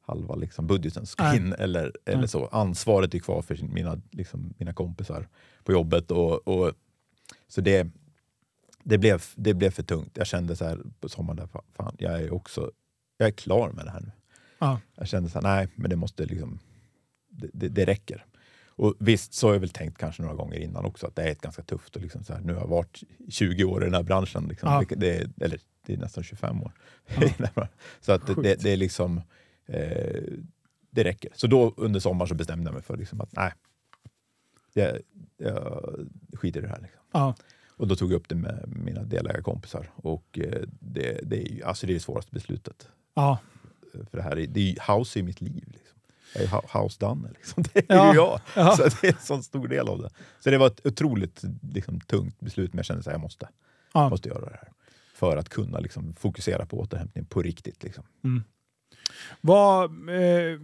halva liksom budgeten ska in. Eller, eller så. Ansvaret är kvar för sin, mina, liksom, mina kompisar på jobbet. Och, och, så det, det, blev, det blev för tungt. Jag kände så här på sommaren, där, fa- fan, jag är också jag är klar med det här nu. Ja. Jag kände så här, nej, men det måste liksom, det, det, det räcker. Och visst, så har jag väl tänkt kanske några gånger innan också att det är ett ganska tufft. Och liksom så här, nu har jag varit 20 år i den här branschen. Liksom. Ja. Det, eller det är nästan 25 år. Ja. så att det, det, det är liksom... Eh, det räcker. Så då under sommaren så bestämde jag mig för liksom att nej, jag, jag skiter i det här. Liksom. Ja. Och då tog jag upp det med mina delägarkompisar. Och eh, det, det, är ju, alltså det är det svåraste beslutet. Ja. För det här är, det är, ju- house är mitt liv. Liksom. Jag är house done. Liksom. Det är Ja. ju jag. Ja. Så det är en sån stor del av det. Så det var ett otroligt liksom, tungt beslut, men jag kände att jag måste, Ja. måste göra det här. För att kunna liksom, fokusera på återhämtning på riktigt. Liksom. Vad, eh,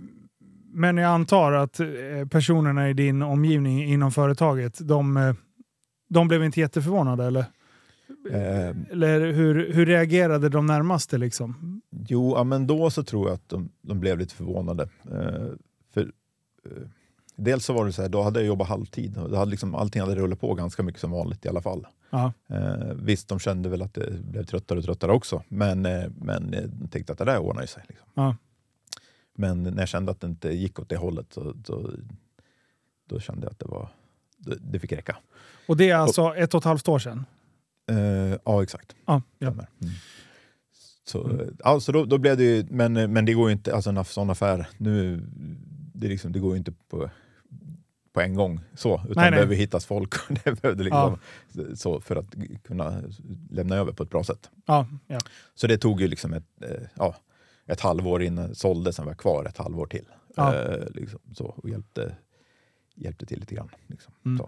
men jag antar att eh, personerna i din omgivning inom företaget, de, eh, de blev inte jätteförvånade eller? Eh, Eller hur, hur reagerade de närmaste liksom? Jo, ja, men då så tror jag att de, de blev lite förvånade. Eh, för, eh, dels så var det så här, då hade jag jobbat halvtid och det hade liksom, allting hade rullat på ganska mycket som vanligt i alla fall. Eh, visst, de kände väl att det blev tröttare och tröttare också, men, men de tänkte att det där ordnar sig. Liksom. Men när jag kände att det inte gick åt det hållet så, så, då kände jag att det, var, det, det fick räcka. Och det är alltså ett och ett halvt år sedan? Eh, ja, exakt. Ja, ja. Mm. Så, Mm. eh, alltså då, då blev det ju, men, men det går ju inte, alltså en sån affär, nu, det, liksom, det går ju inte på, på en gång så, utan Nej, det behöver hittas folk och det liksom, Ja. så för att kunna lämna över på ett bra sätt. Ja, ja. Så det tog ju liksom ett, eh, ja, ett halvår innan sålde, sen var jag kvar ett halvår till. Ja. Eh, liksom, så, och hjälpte, hjälpte till lite grann. Liksom, Mm.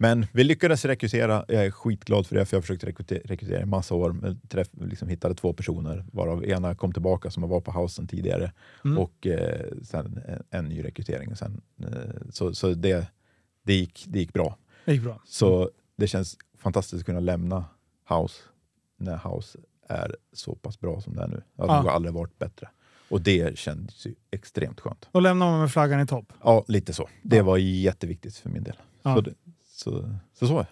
Men vi lyckades rekrytera, jag är skitglad för det, för jag har försökt rekrytera, i massa år. Men träff, liksom hittade två personer, varav ena kom tillbaka som varit på housen tidigare Mm. och eh, sen en, en ny rekrytering. Och sen, eh, så så det, det, gick, det gick bra. Det gick bra. Så det känns fantastiskt att kunna lämna House när House är så pass bra som det är nu. Det har Ja. aldrig varit bättre. Och det kändes ju extremt skönt. Då lämnar man med flaggan i topp. Ja, lite så. Det Ja. var jätteviktigt för min del. Ja. Så, det, så, så så.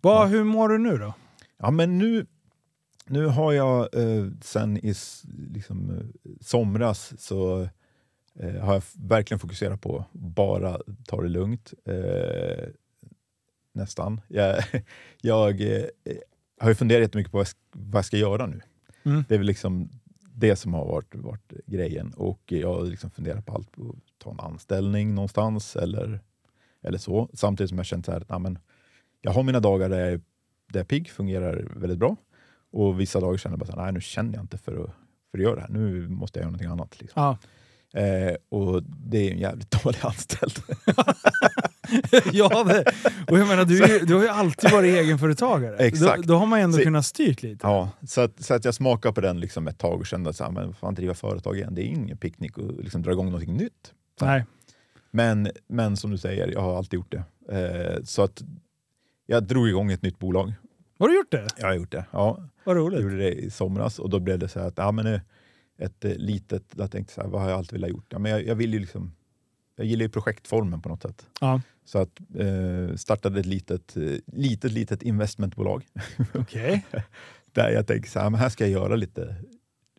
Vad, Ja. Hur mår du nu då? Ja, men nu, nu har jag eh, sen i liksom, eh, somras så eh, har jag verkligen fokuserat på bara ta det lugnt. Eh, nästan. Jag, jag eh, har ju funderat jättemycket på vad jag, sk- vad jag ska göra nu. Mm. Det är väl liksom det som har varit, varit grejen. Och jag har liksom funderat på allt, att ta en anställning någonstans eller, eller så. Samtidigt som jag känt så här, att men, jag har mina dagar där jag, är- där jag är pigg, fungerar väldigt bra. Och vissa dagar känner jag bara så här, nej nu känner jag inte för att, för att göra det här. Nu måste jag göra någonting annat. Liksom. Ja. Eh, och det är en jävligt dålig anställd. ja, det, och jag menar, du, du har ju alltid varit egenföretagare. Exakt. Då, då har man ju ändå Så- kunnat styrt lite. Ja, så att, så att jag smakade på den liksom ett tag och kände att men fan, driva företag igen, det är ingen picknick att liksom dra igång någonting nytt. Nej. Men, men som du säger, jag har alltid gjort det. Eh, så att jag drog igång ett nytt bolag. Har du gjort det? Jag har gjort det. Ja, Vad jag roligt. gjorde det i somras och då blev det så att ja, men, ett eh, litet, jag tänkte så här, vad har jag alltid velat gjort? Ja, men jag, jag, vill ju liksom, jag gillar ju projektformen på något sätt. Ja. Så att eh, startade ett litet, eh, litet, litet investmentbolag Okej. där jag tänkte så här, men här ska jag göra lite,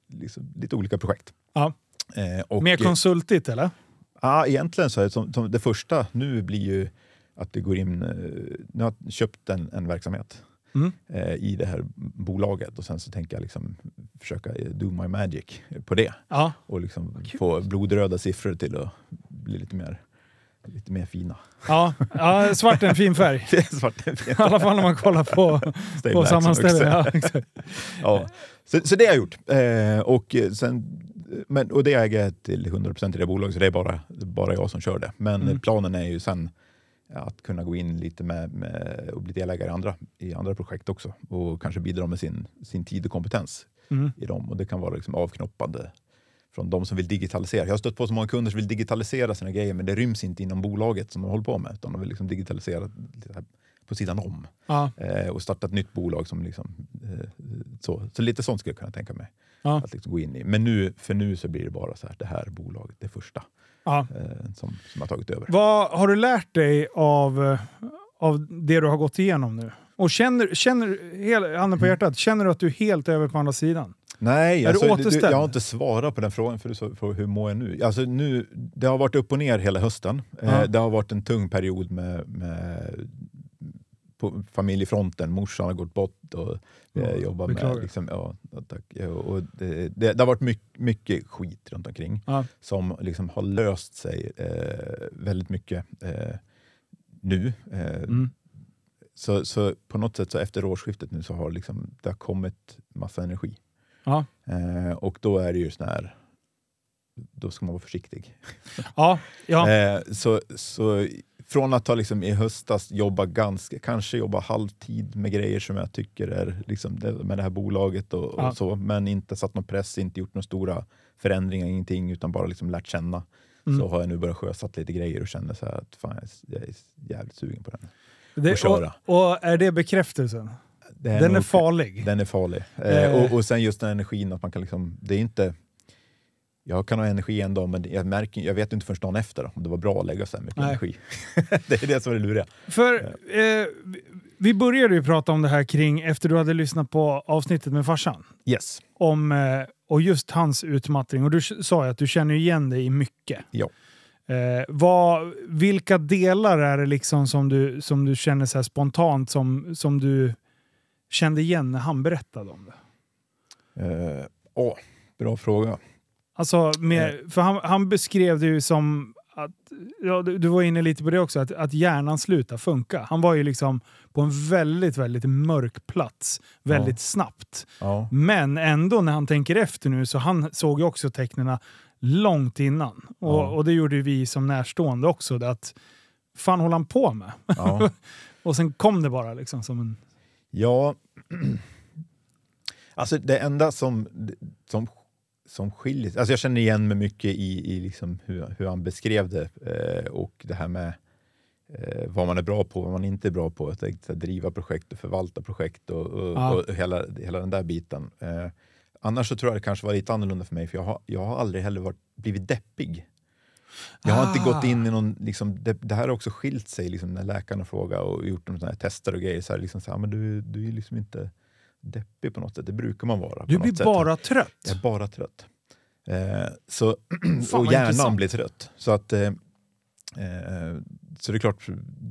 liksom, lite olika projekt. Ja. Eh, och, Mer konsultigt eller? Ja, egentligen så är det som, som det första nu blir ju att det går in, eh, nu har jag köpt en, en verksamhet Mm. eh, i det här bolaget och sen så tänker jag liksom försöka do my magic på det Ja. och liksom få blodröda siffror till att bli lite mer, lite mer fina. Ja. ja, svart är en fin färg. Det är svart I alla fall när man kollar på, på sammanställningen. Ja. Ja. Så, så det har jag gjort. Eh, och, sen, men, och det äger jag till 100% i det bolaget, så det är bara, bara jag som kör det. Men Mm. planen är ju sen att kunna gå in lite med, med och bli delägare i andra, i andra projekt också och kanske bidra med sin, sin tid och kompetens Mm. i dem. Och det kan vara liksom avknoppande från de som vill digitalisera. Jag har stött på så många kunder som vill digitalisera sina grejer men det ryms inte inom bolaget som de håller på med utan de vill liksom digitalisera på sidan om Ja. eh, och starta ett nytt bolag. som liksom, eh, så. så lite sånt skulle jag kunna tänka mig Ja. att liksom gå in i. Men nu, för nu så blir det bara så här, det här bolaget, det första Ja. eh, som, som har tagit över. Vad har du lärt dig av, eh, av det du har gått igenom nu? Och känner, känner hel- handen på Mm. hjärtat, känner du att du är helt över på andra sidan? Nej, Är alltså, du jag har inte svarat på den frågan, för för hur mår jag nu? Alltså, nu? Det har varit upp och ner hela hösten. Eh, det har varit en tung period med, med på familjefronten. Morsan har gått bort och jag Ja, jobbar beklagar. med... Liksom, ja, tack. Ja, och det, det, det har varit mycket, mycket skit runt omkring Ja. som liksom har löst sig eh, väldigt mycket eh, nu. Eh, Mm. så, så på något sätt så efter årsskiftet nu så har liksom, det har kommit massa energi. Ja. Eh, och då är det ju sån här, då ska man vara försiktig. Ja, ja. Eh, så, så från att ha liksom i höstas jobbat ganska, kanske jobba halvtid med grejer som jag tycker är liksom det, med det här bolaget och, Ja. och så, men inte satt någon press, inte gjort några stora förändringar, ingenting, utan bara liksom lärt känna. Mm. Så har jag nu börjat sjösatt lite grejer och känner så här att fan, jag är jävligt sugen på den. Det, och köra. Och, och är det bekräftelsen? Det Den är nog- farlig. Den är farlig. Eh, och, och sen just den energin att man kan liksom, det är inte jag kan ha energi en dag men jag, märker, jag vet inte förrän dagen efter om det var bra att lägga så här mycket Nej. energi. det är det som är det luriga. För eh, vi- började ju prata om det här kring, efter du hade lyssnat på avsnittet med farsan, Yes. om, eh, och just hans utmattning. Och du sa ju att du känner igen dig i mycket. Ja. Eh, vad, vilka delar är det liksom som du, som du känner så spontant som, som du kände igen när han berättade om det? Eh, åh, bra fråga. Alltså, med, för han, han beskrev det ju som att, ja, du, var inne lite på det också, att, att hjärnan slutar funka. Han var ju liksom på en väldigt, väldigt mörk plats väldigt Ja. snabbt. Ja. Men ändå när han tänker efter nu så han såg ju också tecknena långt innan. Och, Ja. och det gjorde ju vi som närstående också. Att, fan håller han på med? Och sen kom det bara liksom som en... ja. Alltså det enda som, som, som skiljer alltså jag känner igen mig mycket i, i liksom hur, hur han beskrev det eh, och det här med eh, vad man är bra på, vad man inte är bra på. Att att driva projekt och förvalta projekt och, och, Ja. och hela, hela den där biten. Eh, annars så tror jag det kanske var lite annorlunda för mig, för jag har, jag har aldrig heller varit, blivit deppig. Jag har inte Ah. gått in i någon, liksom, det, det här har också skilt sig liksom, när läkarna frågar och gjort såna här tester och grejer. Så här, liksom, så här, men du, du är liksom inte deppig på något sätt, det brukar man vara. Du blir något sätt. bara trött. Jag är bara trött. Eh, så, Fan, och hjärnan intressant. blir trött. Så, att, eh, eh, så det är klart,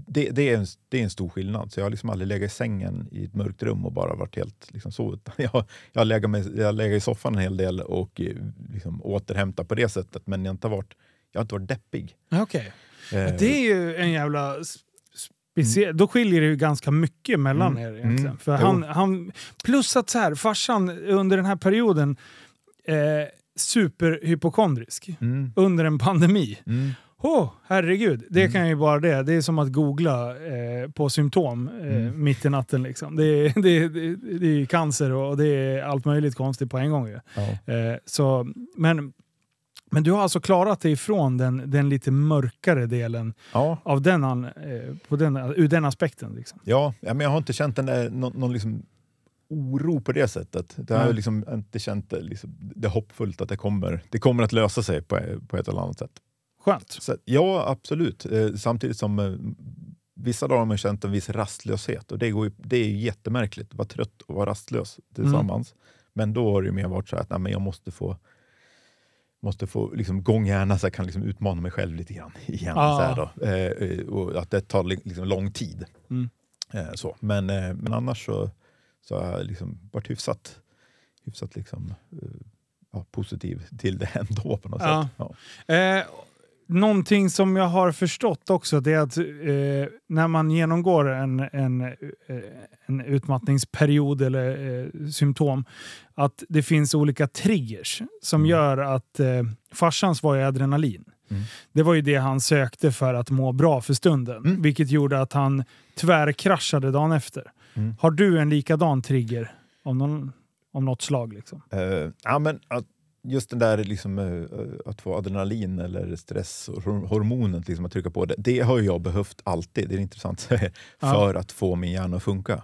det, det, är en, det är en stor skillnad. Så jag har liksom aldrig legat i sängen i ett mörkt rum och bara varit helt liksom så. Jag, jag, har legat med, jag har legat i soffan en hel del och eh, liksom återhämtat på det sättet. Men jag har inte varit, jag har inte varit deppig. Okej. Eh, Det är ju en jävla... s- Speciell, Då skiljer det ju ganska mycket mellan Mm. er egentligen. Mm. För han, han, plus att så här, farsan under den här perioden eh, superhypokondrisk mm, under en pandemi. mm, Åh, herregud. Det Mm. kan ju bara det. Det är som att googla eh, på symptom eh, Mm. mitt i natten. Liksom. Det, är, det, är- det, är- det är cancer och det är allt möjligt konstigt på en gång. Ju. ja. Eh, så, men, men du har alltså klarat dig ifrån den, den lite mörkare delen Ja, av den, an- eh, på den, ur den aspekten. Liksom. Ja, ja, men jag har inte känt den där, någon, någon liksom oro på det sättet. Det har jag liksom inte känt det, liksom, det hoppfullt att det kommer, det kommer att lösa sig på, på ett eller annat sätt. Skönt. Så, ja, absolut. Eh, samtidigt som eh, vissa dagar har man känt en viss rastlöshet och det, går ju, det är ju jättemärkligt att vara trött och vara rastlös tillsammans. Men då har det ju mer varit så att nej, men jag måste få måste få liksom, gång hjärna så jag kan liksom utmana mig själv lite grann igen. Ah. Så då. Eh, eh, och att det tar li- liksom lång tid. Mm. Eh, så. Men, eh, men annars så, så har jag liksom varit hyfsat, hyfsat liksom, eh, ja, positiv till det ändå på något Ja. sätt. Ja. Någonting som jag har förstått också det är att eh, när man genomgår en, en, eh, en utmattningsperiod eller eh, symptom att det finns olika triggers som Mm. gör att eh, farsans var ju adrenalin. Mm. Det var ju det han sökte för att må bra för stunden, Mm. vilket gjorde att han tvärkraschade dagen efter. Mm. Har du en likadan trigger om, någon, om något slag? Liksom? Eh, ja, men att just den där liksom, eh, att få adrenalin eller stress och hor- hormonet liksom, att trycka på det, det har jag behövt alltid. Det är intressant för Ja. att få min hjärna att funka.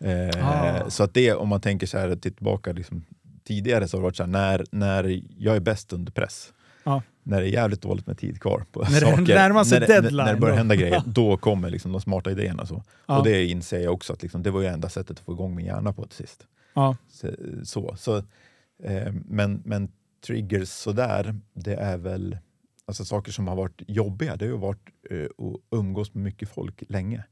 Eh, Ah. Så att det, om man tänker så här tillbaka liksom, tidigare så har det varit så här, när, när jag är bäst under press, Ja. när det är jävligt dåligt med tid kvar på När det saker, närmar sig när, det- deadline när det börjar då. hända grejer, då kommer liksom de smarta idéerna. Så. Ja. Och det inser jag också att liksom, det var ju enda sättet att få igång min hjärna på till sist. Ja. Så, så, så, Eh, men, men triggers sådär, det är väl alltså saker som har varit jobbiga. Det har ju varit eh, att umgås med mycket folk länge.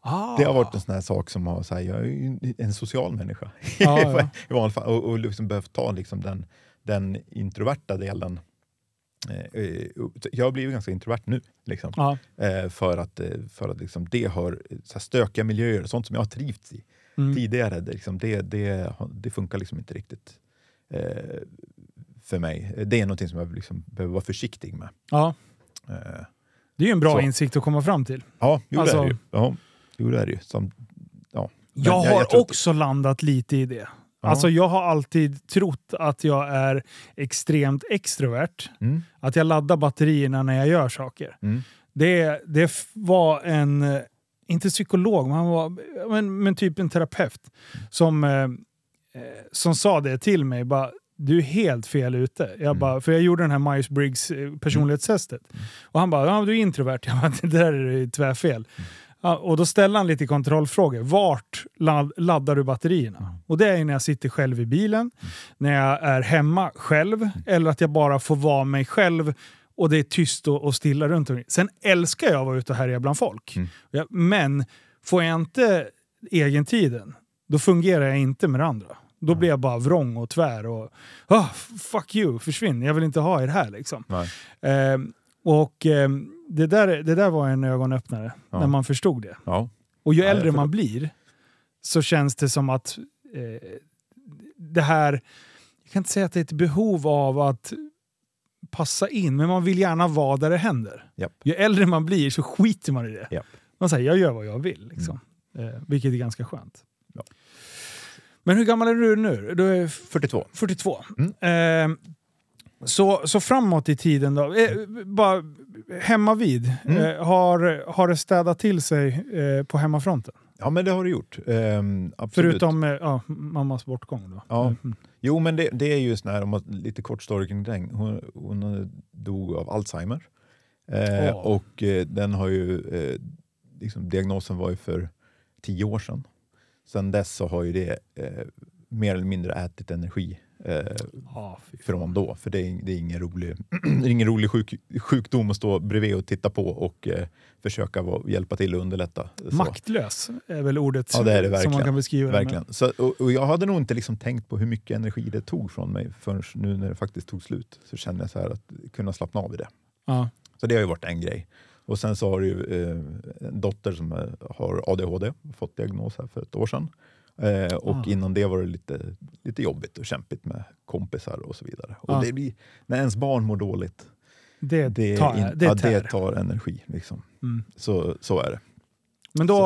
Ah. Det har varit en sån här sak som har, så här, jag är ju en social människa ja. i vanliga fall och, och liksom behövt ta liksom den, den introverta delen. Eh, eh, Jag har blivit ganska introvert nu. Liksom. Eh, för att, eh, för att liksom det har så här stökiga miljöer, sånt som jag har trivts i Mm. tidigare. Det, liksom, det, det, det funkar liksom inte riktigt eh, för mig. Det är någonting som jag liksom behöver vara försiktig med. ja. Eh, Det är ju en bra Så. insikt att komma fram till. ja, jo, Alltså- det är det ju. Ja, jo, det är det ju. Som, ja. Men Jag har jag att- också landat lite i det. Ja. Alltså jag har alltid trott att jag är extremt extrovert. Mm, Att jag laddar batterierna när jag gör saker. mm, Det, det var en, inte psykolog, men, han var, men, men typ en terapeut som, eh, eh, som sa det till mig. Bara, du är helt fel ute. Jag Mm. bara, för jag gjorde den här Myers-Briggs eh, personlighetstestet. Och han bara, ja, du är introvert. Jag bara, det där är tvärfel. Mm. Ja, och då ställde han lite kontrollfrågor. Vart ladd, laddar du batterierna? Mm. Och det är när jag sitter själv i bilen, när jag är hemma själv, eller att jag bara får vara mig själv och det är tyst och, och stilla runt omkring. Sen älskar jag att vara ute och härja bland folk. Mm. Ja, men får jag inte egentiden, då fungerar jag inte med det andra. Då blir jag bara vrång och tvär och ah, fuck you, försvinn, jag vill inte ha er här liksom. Ehm, och ehm, det, där, det där var en ögonöppnare, Ja. när man förstod det. Ja. Och ju äldre man blir så känns det som att eh, det här, jag kan inte säga att det är ett behov av att passa in, men man vill gärna vara där det händer. Japp. Ju äldre man blir så skiter man i det. Japp. Man säger jag gör vad jag vill, liksom. eh, vilket är ganska skönt. Ja. Men hur gammal är du nu? Du är 42. 42. Mm. Eh, så, så framåt i tiden då, eh, bara hemma vid Mm. eh, har, har det städat till sig eh, på hemmafronten? Ja, men det har det gjort. Ehm. Förutom eh, ja, mammas bortgång då? Ja. Mm. Jo, men det, det är ju sån här, om man, lite kort story kring den. Hon, hon dog av Alzheimer. Eh, Åh. Och eh, den har ju, eh, liksom, diagnosen var ju för tio år sedan. Sen dess så har ju det eh, mer eller mindre ätit energi eh, fan. från då. För det är, det är ingen rolig, det ingen rolig sjuk, sjukdom att stå bredvid och titta på och eh, försöka vara, hjälpa till och underlätta. Så. Maktlös är väl ordet Ja, det är det som man kan beskriva det. Verkligen. Så, och, och jag hade nog inte liksom tänkt på hur mycket energi det tog från mig förrän nu när det faktiskt tog slut. Så kände jag så här att kunna slappna av i det. Ja. Så det har ju varit en grej. Och sen så har du eh, en dotter som eh, har ADHD, fått diagnos här för ett år sedan. Eh, och Ah. innan det var det lite, lite jobbigt och kämpigt med kompisar och så vidare. Och Ja. det blir, när ens barn mår dåligt, Det, det, tar, in, det ja, det tar energi. Liksom. Mm. Så, så är det. Men då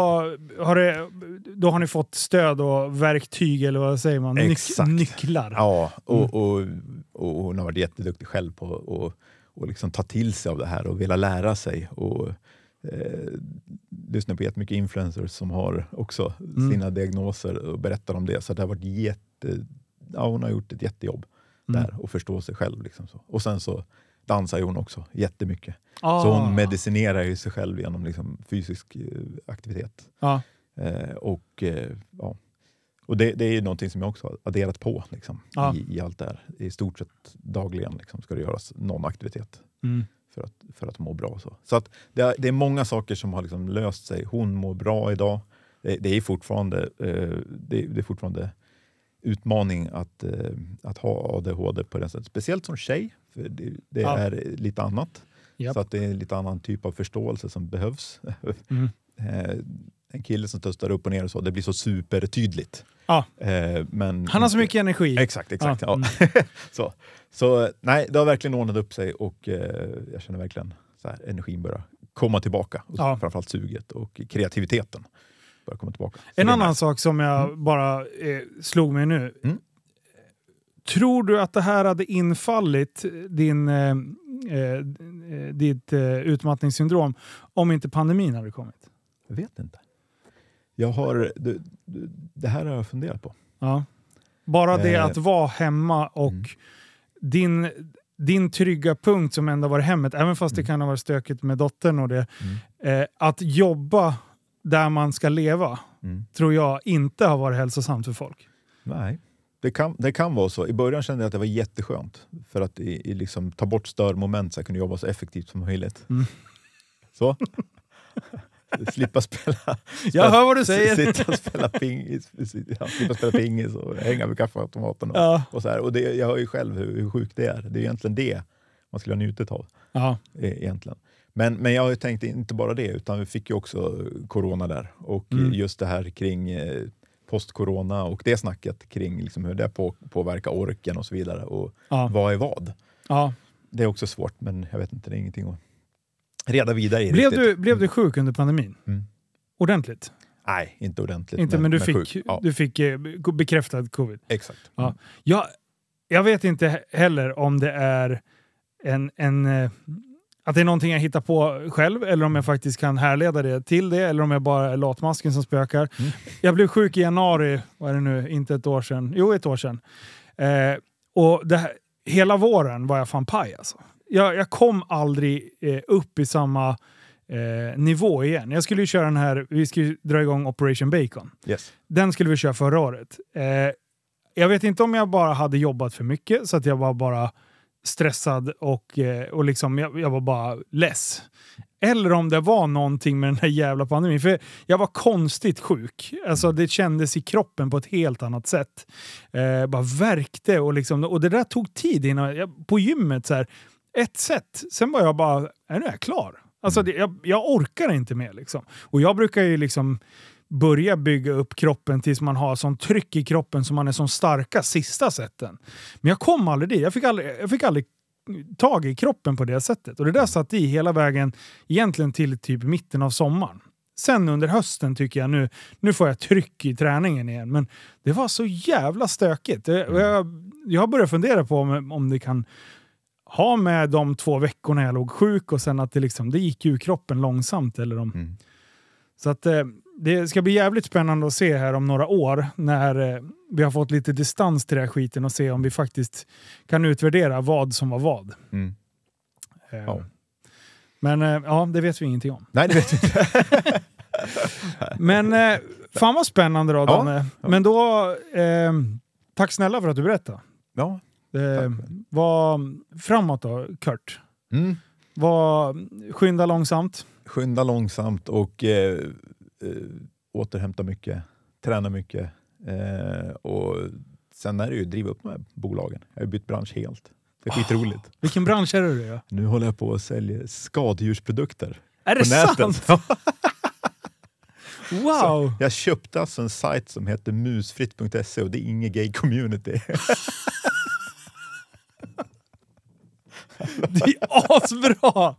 har, det, då har ni fått stöd och verktyg, eller vad säger man? Nyc- Exakt. nycklar. Ja, och, Mm. och, och hon har varit jätteduktig själv på att och, och liksom ta till sig av det här och vilja lära sig. Och, eh, lyssnar på jättemycket influencers som har också Mm. sina diagnoser och berättar om det. Så det har varit jätte, ja, hon har gjort ett jättejobb Mm. där och förstå sig själv. Liksom så. Och sen så dansar ju hon också jättemycket. Ah. Så hon medicinerar ju sig själv genom liksom fysisk eh, aktivitet. Ja. Eh, och eh, ja. och det, det är ju någonting som jag också har adderat på liksom, Ja. i, i allt det här. I stort sett dagligen liksom, ska det göras någon aktivitet Mm. För att, för att må bra. Så, så att det, är, det är många saker som har liksom löst sig. Hon mår bra idag. Det, det är fortfarande, eh, det, det är fortfarande utmaning att, eh, att ha ADHD på det sättet. Speciellt som tjej, för det, det Ja. är lite annat. Japp. Så att det är en lite annan typ av förståelse som behövs. Mm. Eh, en kille som testar upp och ner och så, det blir så supertydligt. Ja. Eh, men Han har så mycket energi. Exakt, exakt. Ja, Ja. så, så nej, det har verkligen ordnat upp sig och eh, jag känner verkligen så här, energin börjar komma tillbaka. Och Ja. Framförallt suget och kreativiteten börjar komma tillbaka. En annan sak som jag bara eh, slog mig nu. Mm. Tror du att det här hade infallit din, eh, eh, ditt eh, utmattningssyndrom om inte pandemin hade kommit? Jag vet inte. Jag har, det, det- här har jag funderat på. Ja. Bara det Eh. att vara hemma och Mm. din, din trygga punkt som ändå var hemmet, även fast det Mm. kan ha varit stökigt med dottern och det. Mm. Eh, att jobba där man ska leva Mm. tror jag inte har varit hälsosamt för folk. Nej, Det kan, det kan vara så. I början kände jag att det var jätteskönt för att i, i liksom, ta bort störmoment så jag kunde jobba så effektivt som möjligt. Mm. Så. slippa spela... Jag hör vad du säger. Sitta och spela pingis, ja, slippa spela pingis och hänga vid kaffeautomaten. Och, Ja. och så här. Och det, jag hör ju själv hur, hur sjukt det är. Det är egentligen det man skulle ha njutit av. Ja. e- Egentligen. Men, men jag har ju tänkt inte bara det, utan vi fick ju också corona där. Och Mm. just det här kring eh, post-corona och det snacket kring liksom hur det på, påverkar orken och så vidare. Och Ja. vad är vad? Ja. Det är också svårt, men jag vet inte, det är ingenting att reda vidare i Blev, riktigt. du, blev du sjuk under pandemin? Mm. Ordentligt? Nej, inte ordentligt. Inte, men, du, men fick. Ja, du fick eh, bekräftad covid? exakt. Ja. Jag, jag vet inte he- heller om det är en, en, eh, att det är någonting jag hittar på själv eller om jag faktiskt kan härleda det till det eller om jag bara är latmasken som spökar. Mm. Jag blev sjuk i januari, vad är det nu, inte ett år sedan, jo ett år sedan. Eh, och det här, hela våren var jag fan paj alltså. Jag, jag kom aldrig eh, upp i samma eh, nivå igen. Jag skulle ju köra den här, vi skulle ju dra igång Operation Bacon. Yes. Den skulle vi köra förra året. Eh, jag vet inte om jag bara hade jobbat för mycket så att jag var bara stressad och, eh, och liksom, jag, jag var bara less. Eller om det var någonting med den här jävla pandemin. För jag var konstigt sjuk. Alltså det kändes i kroppen på ett helt annat sätt. Eh, bara värkte och, liksom, och det där tog tid innan jag, på gymmet. Så här, ett set, sen var jag bara, "Äh, nu är jag klar. Alltså det, jag, jag orkar inte mer. Liksom. Och jag brukar ju liksom börja bygga upp kroppen tills man har sån tryck i kroppen så man är som starka sista sätten. Men jag kom aldrig dit. Jag fick aldrig, jag fick aldrig tag i kroppen på det sättet. Och det där satt i hela vägen egentligen till typ mitten av sommaren. Sen under hösten tycker jag nu, nu får jag tryck i träningen igen. Men det var så jävla stökigt. Det- och Jag, jag har börjat fundera på om, om det kan ha med de två veckorna jag låg sjuk och sen att det, liksom, det gick ur kroppen långsamt. Eller om, Mm. så att eh, det ska bli jävligt spännande att se här om några år när eh, vi har fått lite distans till den här skiten och se om vi faktiskt kan utvärdera vad som var vad. Mm. Eh. Men eh, ja, det vet vi ingenting om. Nej, det vet jag inte. Men eh, fan vad spännande då Ja, Danne. Men då, tack snälla för att du berättade. Ja. Eh, vad, framåt då, Kurt. Mm. Vad, skynda långsamt. Skynda långsamt och eh, eh, återhämta mycket, träna mycket. Eh, och sen är det ju att driva upp de här bolagen. Jag har bytt bransch helt. Det är skitroligt. Vilken bransch är det du gör? Nu håller jag på att sälja skadedjursprodukter Är det nätet. sant? Wow! Jag köpte alltså en sajt som heter musfritt.se och det är ingen gay community. Det är asbra!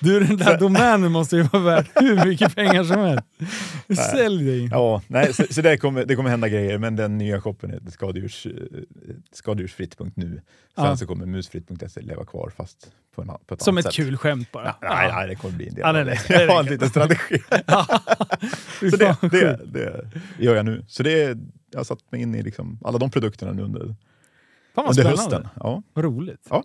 Du, den där domänen måste ju vara värd hur mycket pengar som helst. Sälj dig! ja, nej, så, så det, kommer, det kommer hända grejer, men den nya shoppen heter skadedjurs, eh, skadedjursfritt.nu. Sen Ja. så kommer musfritt.se leva kvar fast på, en, på ett Som annat ett sätt. kul skämt bara. Ja, nej, nej, det kommer bli en del Ja, nej, nej, det. Jag har en liten strategi. Så det, det, det gör jag nu. Så det, jag har satt mig in i liksom alla de produkterna nu under, Fan vad spännande. hösten. Ja. Vad roligt. Ja.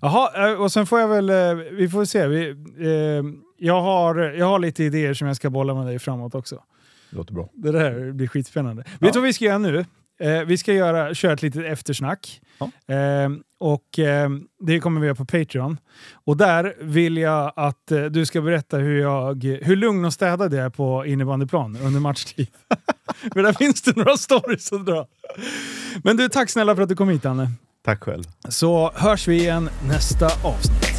Jaha, eh, och sen får jag väl, eh, vi får se. Vi, eh, jag, har, jag har lite idéer som jag ska bolla med dig framåt också. Det låter bra. Det där blir skitspännande. Ja. Vet du vad vi ska göra nu? Eh, vi ska göra, köra ett litet eftersnack. Ja. Eh, och eh, det kommer vi göra på Patreon. Och där vill jag att eh, du ska berätta hur, jag, hur lugn och städad jag är på innebandyplan under matchtid. för där finns det några stories att dra. Men du, tack snälla för att du kom hit Anne. Tack själv. Så hörs vi igen nästa avsnitt.